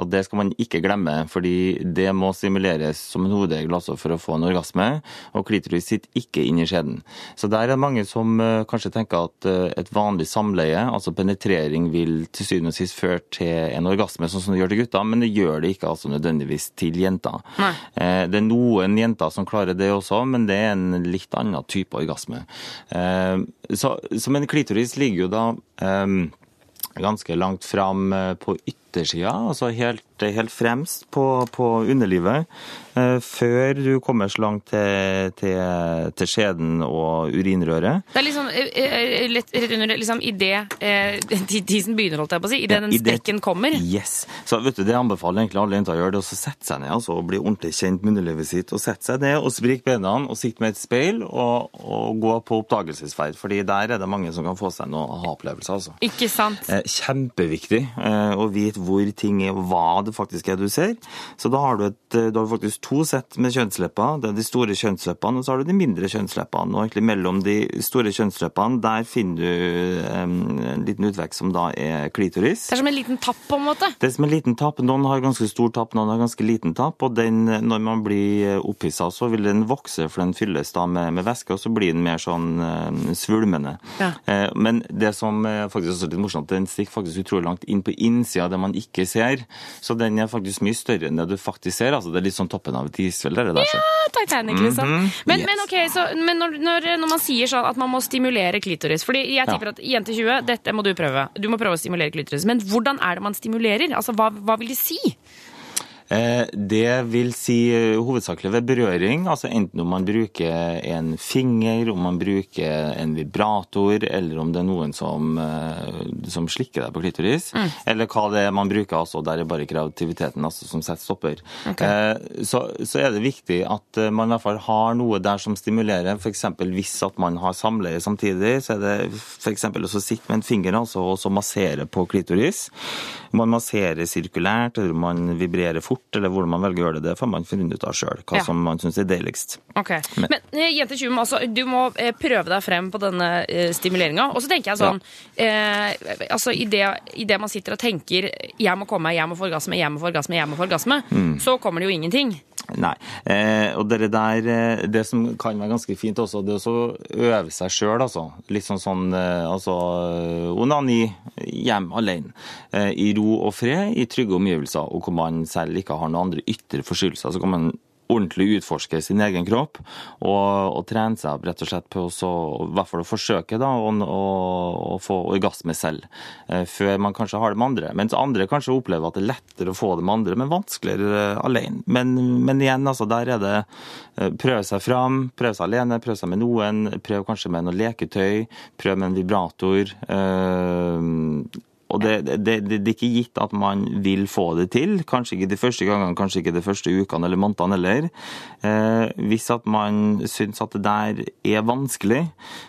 Og det skal man ikke glemme, fordi det må stimuleres som en hovedregel også for å få en orgasme. Og klitoris sitter ikke inni skjeden. Så der er det mange som eh, kanskje tenker at eh, et vanlig samleie, altså penetrering, vil til syvende og sist føre til en orgasme, sånn som det gjør til gutter, men det gjør det ikke altså nødvendigvis til jenter. Nei. Det er noen jenter som klarer det også, men det er en litt annen type orgasme. Så, så men klitoris ligger jo da ganske langt fram på på yttersida, altså helt, helt fremst på, på underlivet, eh, før du kommer så langt til, til, til skjeden og urinrøret. Det er liksom eh, eh, lett, rett under liksom idet eh, tisen begynner, holdt jeg på å si. Idet Ja, den i sprekken kommer. Yes. Så vet du, Det anbefaler egentlig alle jenter å gjøre, det å sette seg ned altså, og bli ordentlig kjent med underlivet sitt. og Sette seg ned og sprike beina og sitte med et speil og, og gå på oppdagelsesferd. fordi der er det mange som kan få seg noen aha-opplevelser. altså. Ikke sant? Eh, Kjempeviktig eh, å vite hvor ting er, og hva det faktisk er du ser. Så da har du, et, eh, da har du faktisk to sett med kjønnslepper. Det er de store kjønnsleppene, og så har du de mindre kjønnsleppene. Og egentlig mellom de store kjønnsleppene, der finner du eh, en liten utvekst som da er klitoris. Det er som en liten tapp, på en måte. Det er som en liten tapp. Noen har ganske stor tapp, noen har ganske liten tapp. Og den, når man blir opphissa, så vil den vokse, for den fylles da med, med væske, og så blir den mer sånn eh, svulmende. Ja. Eh, men det som faktisk er litt morsomt, den stikker faktisk utrolig langt inn på innsida, det man ikke ser. Så den er faktisk mye større enn det du faktisk ser. Altså, det er litt sånn toppen av et isfjell. Ja, der. Titanic, liksom. Mhm, Men, yes. men ok, så, men når, når, når man sier sånn at man må stimulere klitoris Fordi jeg tipper at jente 20, dette må du prøve. Du må prøve å stimulere klitoris. Men hvordan er det man stimulerer? Altså, Hva, hva vil det si? Eh, Det vil si eh, hovedsakelig ved berøring, altså enten om man bruker en finger, om man bruker en vibrator, eller om det er noen som, eh, som slikker deg på klitoris, eller hva det er man bruker, altså der er bare kreativiteten altså, som setter stopper. Okay. Så, så er det viktig at man i hvert fall har noe der som stimulerer, f.eks. hvis at man har samleie samtidig, så er det f.eks. å sitte med en finger altså, og så massere på klitoris. Man masserer sirkulært, eller man vibrerer fort, eller hvordan man velger å gjøre det, det får man finne ut av sjøl, hva Ja. som man syns er deiligst. Ok, Men Men jente 20, altså, du må eh, prøve deg frem på denne eh, stimuleringa. Og så tenker jeg sånn eh, altså Idet man sitter og tenker 'jeg må komme, jeg må få orgasme, jeg må få orgasme', jeg må få orgasme, så kommer det jo ingenting. Nei. Eh, og det der, eh, det som kan være ganske fint også, det er å øve seg sjøl, altså. Litt sånn sånn eh, altså eh, onani hjem alene. Eh, I ro og fred, i trygge omgivelser, og hvor man selv ikke har noen andre ytre forstyrrelser. Så kan man ordentlig utforske sin egen kropp og, og trene seg opp rett og slett på å i hvert fall å forsøke da, å, å, å få orgasme selv, eh, før man kanskje har det med andre. Mens andre kanskje opplever at det er lettere å få det med andre, men vanskeligere eh, alene. Men, men igjen, altså, der er det eh, prøve seg fram, prøve seg alene, prøve seg med noen, prøve kanskje med noe leketøy, prøve med en vibrator. eh, Og det, det, det, er ikke gitt at man vil få det til. Kanskje ikke de første gangene, kanskje ikke de første ukene eller månedene heller. Eh, hvis at man syns at det der er vanskelig,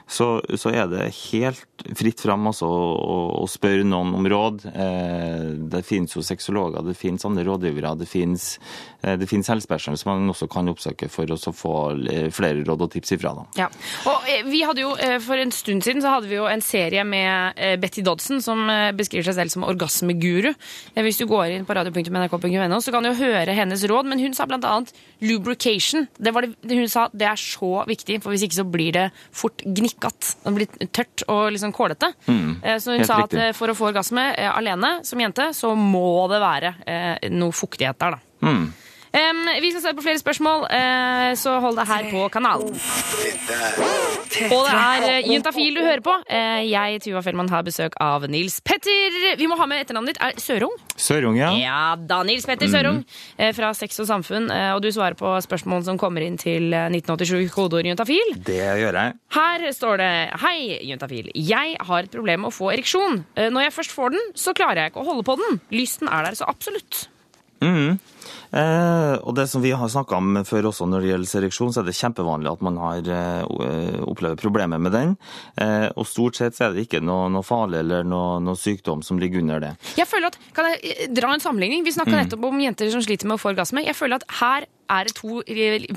så, så er det helt fritt fram også å, å, spørre noen om råd. Eh, det finnes jo sexologer, det finnes andre rådgivere, det finnes, det finnes helsepersonell som man også kan oppsøke for å få eh, flere råd og tips ifra. Da. Ja. Og eh, vi hadde jo, eh, For en stund siden så hadde vi jo en serie med eh, Betty Dodson, som eh, beskriver seg selv som orgasmeguru. Eh, Hvis du går inn på radio.nrk.no, så kan du jo høre hennes råd. Men hun sa annet lubrication. Det var det, hun sa det er så viktig, for hvis ikke så blir det fort gnikkat. Det blir tørt og liksom kålete. Mm, Eh, Så hun sa at riktig. eh, for å få orgasme eh, alene som jente, så må det være eh, noe fuktighet der, da. Mm. Em, vi skal se på flere spørsmål, uh, så hold deg her på kanalen. Og det er eh, Juntafil du hører på. Uh, jeg, Tuva Fellmann, har besøk av Nils Petter. Vi må ha med etternavnet ditt. Er Sørung? Sørung, ja. Ja da, Nils Petter Sørung eh, fra Sex og Samfunn. Og du svarer på spørsmål som kommer inn til eh, 1987, kodeord Juntafil. Det gjør jeg. Her står det Hei, Juntafil. Jeg har et problem med å få ereksjon. Når jeg først får den, så klarer jeg ikke å holde på den. Lysten er der så absolutt. Mhm. Eh, og det som vi har snakka om før også når det gjelder ereksjon, så er det kjempevanlig at man har eh, opplever problemer med den. Eh, og stort sett så er det ikke noe, noe farlig eller noe, noe sykdom som ligger under det. Jeg føler at, Kan jeg eh, dra en sammenligning? Vi snakka Mm. nettopp om jenter som sliter med å få orgasme. Jeg føler at her er det to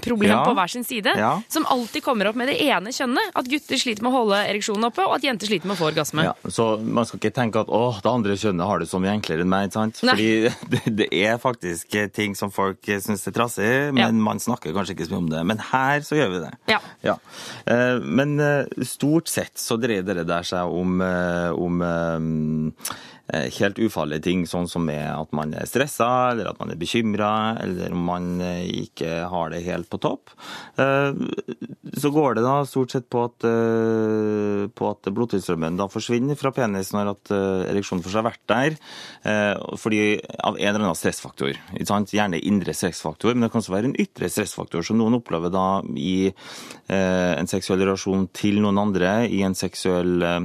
problem Ja. på hver sin side Ja. som alltid kommer opp med det ene kjønnet. At gutter sliter med å holde ereksjonen oppe, og at jenter sliter med å få orgasme. Ja, så man skal ikke tenke at å, det andre kjønnet har det så mye enklere enn meg. ikke sant? Fordi det, det er faktisk ting som folk syns er trassig, men Ja. man snakker kanskje ikke så mye om det. Men her så gjør vi det. Ja. Ja. Eh, Men eh, stort sett så dreier det der seg om, eh, om eh, helt ufarlige ting, sånn som at man er stressa, eller at man er bekymra, eller om man eh, ikke har det helt på topp. Eh, Så går det da stort sett på at, eh, på at blodtilstrømmen da forsvinner fra penis når at eh, ereksjonen først har vært der, eh, fordi av en eller annen stressfaktor. Gjerne indre stressfaktor, men det kan også være en ytre stressfaktor, som noen opplever da i eh, en seksuell relasjon til noen andre, i en seksuell eh,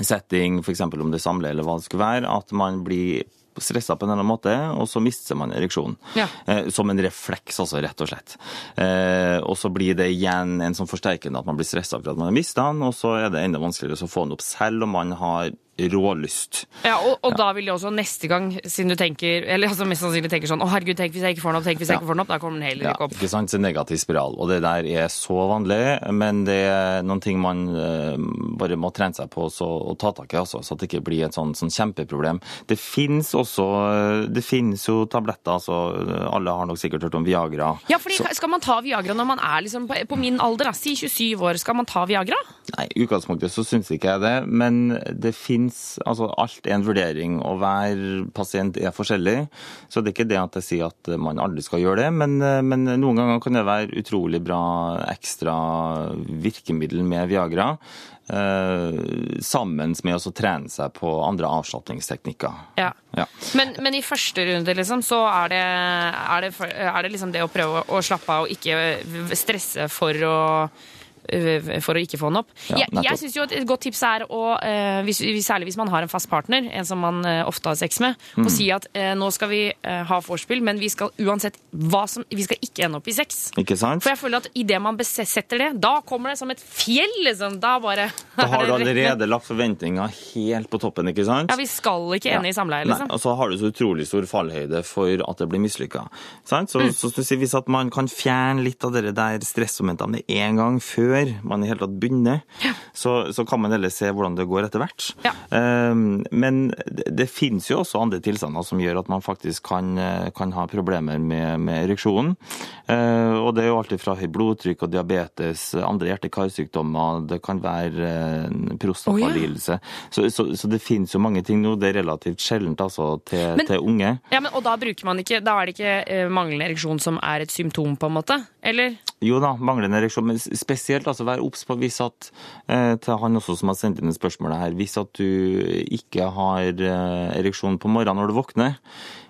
setting, f.eks. om det er samleie eller hva det skulle være, at man blir stressa på en eller annen måte, og så mister man ereksjonen. Ja. Eh, som en refleks, altså, rett og slett. Eh, og så blir det igjen en sånn forsterkende at man blir stressa for at man har mista den, og så er det enda vanskeligere å få den opp, selv om man har rålyst. Ja, og, og da vil det også neste gang, siden du tenker Eller altså mest sannsynlig tenker sånn Å, herregud, tenk hvis jeg ikke får den opp, tenk hvis jeg Ja. ikke får den opp. Da kommer den heller Ja, ikke opp. ikke sant? Så negativ spiral. Og det der er så vanlig, men det er noen ting man uh, bare må trene seg på så, og ta tak i, altså, så at det ikke blir et sånn, sånn kjempeproblem. Det finnes også eh, Det finnes jo tabletter, altså alle har nok sikkert hørt om Viagra. Ja, fordi Så- Skal man ta Viagra når man er liksom på, på min alder, da, si 27 år, skal man ta Viagra? Nei, i utgangspunktet så syns ikke jeg det, men det fins Altså, alt er en vurdering, og hver pasient er forskjellig. Så det er ikke det at jeg sier at man aldri skal gjøre det, men, men noen ganger kan det være utrolig bra ekstra virkemiddel med Viagra. Eh, sammen med å trene seg på andre avslapningsteknikker. Ja. Ja. Men, men i første runde, liksom, så er det, er det, er det liksom det å prøve å slappe av og ikke stresse for å for å ikke få den opp. Ja, jeg jeg synes jo Et godt tips er å, eh, hvis, særlig hvis man har en fast partner, en som man eh, ofte har sex med, Mm. å si at eh, nå skal vi eh, ha vorspiel, men vi skal uansett hva som, vi skal ikke ende opp i sex. Ikke sant? For jeg føler at idet man besetter det, da kommer det som et fjell, liksom. Da bare Da har du allerede lagt forventninger helt på toppen, ikke sant? Ja, vi skal ikke ende i samleie, liksom. Nei, og så har du så utrolig stor fallhøyde for at det blir mislykka. Så, Mm. så så, hvis at man kan fjerne litt av det der stressmomentene med en gang før man i hele tatt begynner, så, så kan man heller se hvordan det går etter hvert. Ja. men det, det finnes jo også andre tilstander som gjør at man faktisk kan, eh, kan ha problemer med, med ereksjonen. Eh, og det er jo alltid fra høyt blodtrykk og diabetes, andre hjerte-karsykdommer, det kan være prostatalidelse. Oh, ja. så, så, så det finnes jo mange ting nå. Det er relativt sjeldent altså til, Men- til unge. Ja, men, og da bruker man ikke Da er det ikke eh, manglende ereksjon som er et symptom, på en måte? Eller? Jo da, manglende ereksjon, men spesielt altså vær obs på hvis at eh, til han også som har sendt inn spørsmålet her, hvis at du ikke har eh, ereksjon på morgenen når du våkner,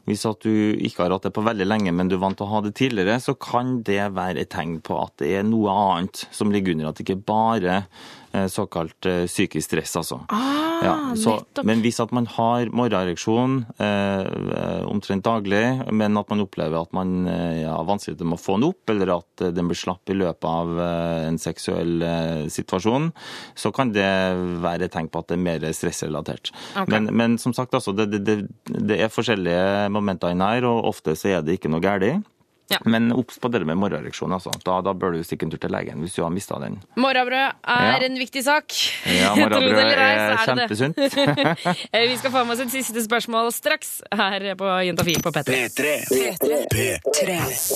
Hvis at du ikke har hatt det på veldig lenge, men du er vant til å ha det tidligere, så kan det være et tegn på at det er noe annet som ligger under. At det ikke bare er såkalt eh, psykisk stress, altså. Ah, Ja, så, men hvis at man har morgenereksjon eh, eh, omtrent daglig, men at man opplever at man har ja, har vanskeligheter med å få den opp, eller at eh, den blir slapp i løpet av eh, en seksuell eh, situasjon, så kan det være et tegn på at det er mer stressrelatert. Okay. Men, men som sagt, altså, det, det, det, det er forskjellige momenter inne her, og ofte så er det ikke noe galt. Ja. Men obs på det med morgenreaksjon. Altså. Da, da bør du stikke en tur til legen hvis du har mista den. Morrabrød er Ja. en viktig sak. Ja, morgenbrød er kjempesunt. Eh, Vi skal få med oss et siste spørsmål straks her på Juntafil på P3.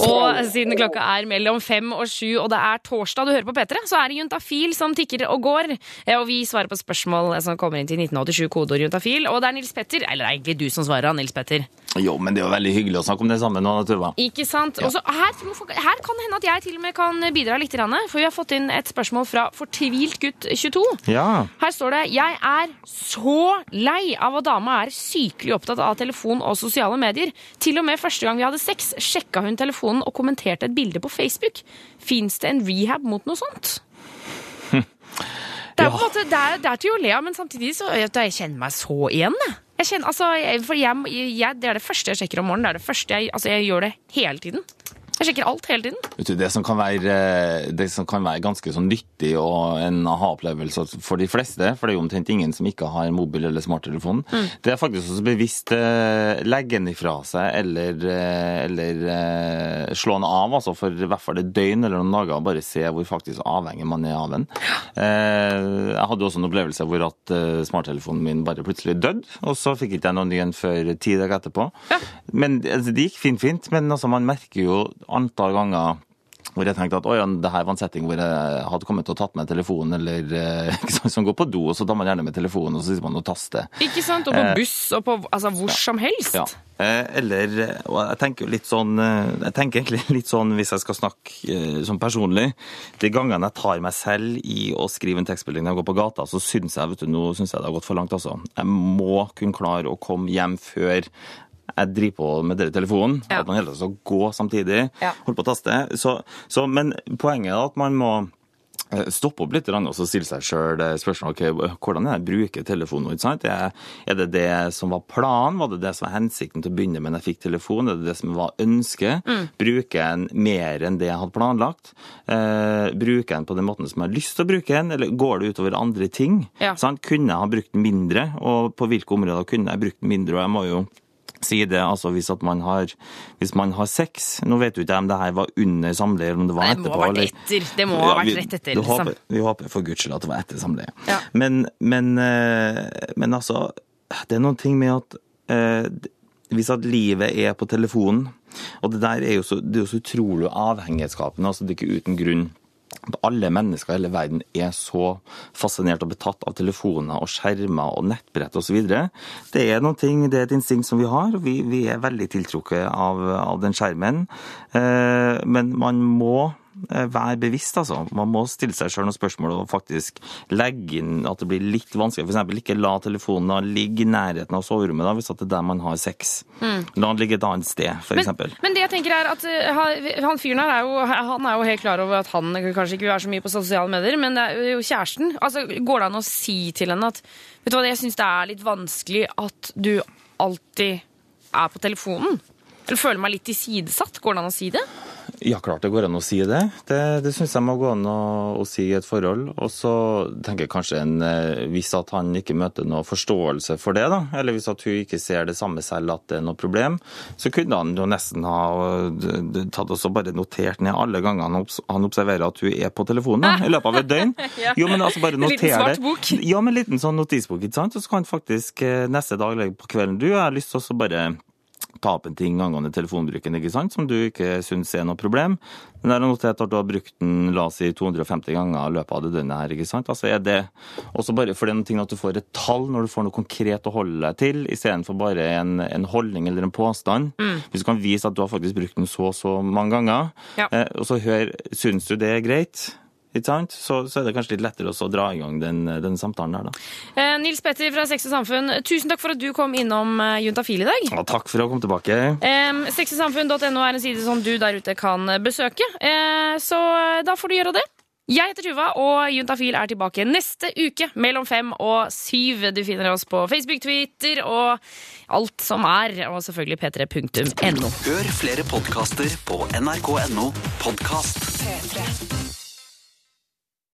Og siden klokka er mellom fem og sju, og det er torsdag du hører på P3, så er det Juntafil som tikker og går. Eh, Og vi svarer på spørsmål som kommer inn til 1987, kodeord Juntafil. Og det er Nils Petter, eller det er egentlig du som svarer, Nils Petter. Jo, men det er jo veldig hyggelig å snakke om det samme nå, Tuva. Ikke sant? Og så her, her kan det hende at jeg til og med kan bidra litt, for vi har fått inn et spørsmål fra Fortvilt gutt 22. Ja. Her står det Jeg er så lei av at dama er sykelig opptatt av telefon og sosiale medier. Til og med første gang vi hadde sex, sjekka hun telefonen og kommenterte et bilde på Facebook. Fins det en rehab mot noe sånt? Det er, en måte, det er, det er til å le av, men samtidig så jeg, jeg kjenner meg så igjen. jeg. Kjenner, altså, jeg, for jeg, jeg, det er det første jeg sjekker om morgenen. Det er det første jeg, altså, jeg gjør det hele tiden. Jeg sjekker alt hele tiden. Vet du, det, som kan være, eh, det som kan være ganske sånn nyttig og en aha-opplevelse for de fleste, for det er jo omtrent ingen som ikke har mobil eller smarttelefon, Mm. det er faktisk også bevisst eh, legge den ifra seg eller, eh, eller slå den av, altså for i hvert fall et døgn eller noen dager, bare se hvor faktisk avhengig man er av den. Jeg hadde også en opplevelse hvor at smarttelefonen min bare plutselig døde, og så fikk ikke jeg noen ny en før ti dager etterpå. Men altså, det gikk fint, fint, men altså, man merker jo antall ganger hvor jeg tenkte at ja, det her var en setting hvor jeg hadde kommet til å tatt med telefonen, eller eh, sant, som går på do, og så tar man gjerne med telefonen, og så sitter man og taster. Ikke sant? Og på Eh, buss og på altså, hvor som helst. Ja. Eh, Eller jeg tenker litt sånn Jeg tenker egentlig litt sånn, hvis jeg skal snakke sånn personlig De gangene jeg tar meg selv i å skrive en tekstmelding når jeg går på gata, så syns jeg vet du, nå synes jeg det har gått for langt, altså. Jeg må kunne klare å komme hjem før jeg driver på med denne telefonen. Ja. At man hele tiden skal gå samtidig. Ja. Holde på å taste. Så, så, men poenget er at man må eh, stoppe opp litt og stille seg sjøl spørsmål okay, hvordan er jeg bruker telefonen. Er, det det som var planen? Var det det som var hensikten til å begynne med når jeg fikk telefon? Er det det som var ønsket? Bruker jeg den mer enn det jeg hadde planlagt? Eh, bruker jeg den på den måten som jeg har lyst til å bruke den, eller går det utover andre ting? Ja. Sant? Kunne jeg ha brukt den mindre, og på hvilke områder kunne jeg brukt den mindre? Og jeg må jo si det, altså hvis at man har, hvis man har sex Nå vet jo ikke om det her var under samleie, eller om det var etterpå. det må ha vært etter. Det må ha vært vi- rett etter, liksom. håper, vi håper for guds skyld at det var etter samleie. Ja. Men, men, eh, men altså, det er noen ting med at eh, hvis at livet er på telefonen, og det der er jo så, det er jo så utrolig avhengighetsskapende, altså det er ikke uten grunn. Alle mennesker i hele verden er så fascinert og betatt av telefoner og skjermer og nettbrett osv. Det er noen ting, det er et instinkt som vi har, vi, vi er veldig tiltrukket av, av den skjermen. Eh, men man må være bevisst, altså. Man må stille seg sjøl noen spørsmål og faktisk legge inn at det blir litt vanskelig. F.eks. ikke la telefonen ligge i nærheten av soverommet da, hvis det er der man har sex. La den ligge et annet sted, f.eks. Men, men det jeg tenker er at han- han fyren her er jo, han er jo helt klar over at han kanskje ikke vil være så mye på sosiale medier, men det er jo kjæresten. Altså, går det an å si til henne at Vet du hva, jeg syns det er litt vanskelig at du alltid er på telefonen? Eller føler meg litt tilsidesatt? Går det an å si det? Ja, klart det går an å si det. Det, det syns jeg må gå an å, å si i et forhold. Og så tenker jeg kanskje en, eh, hvis at han ikke møter noe forståelse for det, da, eller hvis at hun ikke ser det samme selv at det er noe problem, så kunne han jo nesten ha tatt også bare notert ned alle gangene han, observerer at hun er på telefonen da, i løpet av et døgn. Jo, men altså bare liten noter det. bok. Ja, med en liten sånn notisbok, ikke sant? Og så kan han faktisk eh, neste dag legge på kvelden Du, jeg har lyst til å bare ta opp en ting angående telefonbruken ikke sant, som du ikke syns er noe problem. Men jeg har notert at du har brukt den la oss si 250 ganger i løpet av det døgnet her. ikke sant? Altså er det også bare for er ting at du får et tall når du får noe konkret å holde deg til, istedenfor bare en, en holdning eller en påstand. Hvis du kan vise at du har faktisk brukt den så og så mange ganger, Ja. eh, og så hør syns du det er greit. Ikke sant? Så, så er det kanskje litt lettere også å dra i gang den, den samtalen der, da. Eh, Nils Petter fra Sex og Samfunn, tusen takk for at du kom innom eh, Juntafil i dag. Ja, takk for å komme tilbake. Um, Sexysamfunn.no er en side som du der ute kan besøke, eh, så da får du gjøre det. Jeg heter Tuva, og Juntafil er tilbake neste uke mellom fem og syv. Du finner oss på Facebook, Twitter og alt som er, og selvfølgelig p3.no. Hør flere podkaster på nrk.no podkast. P3.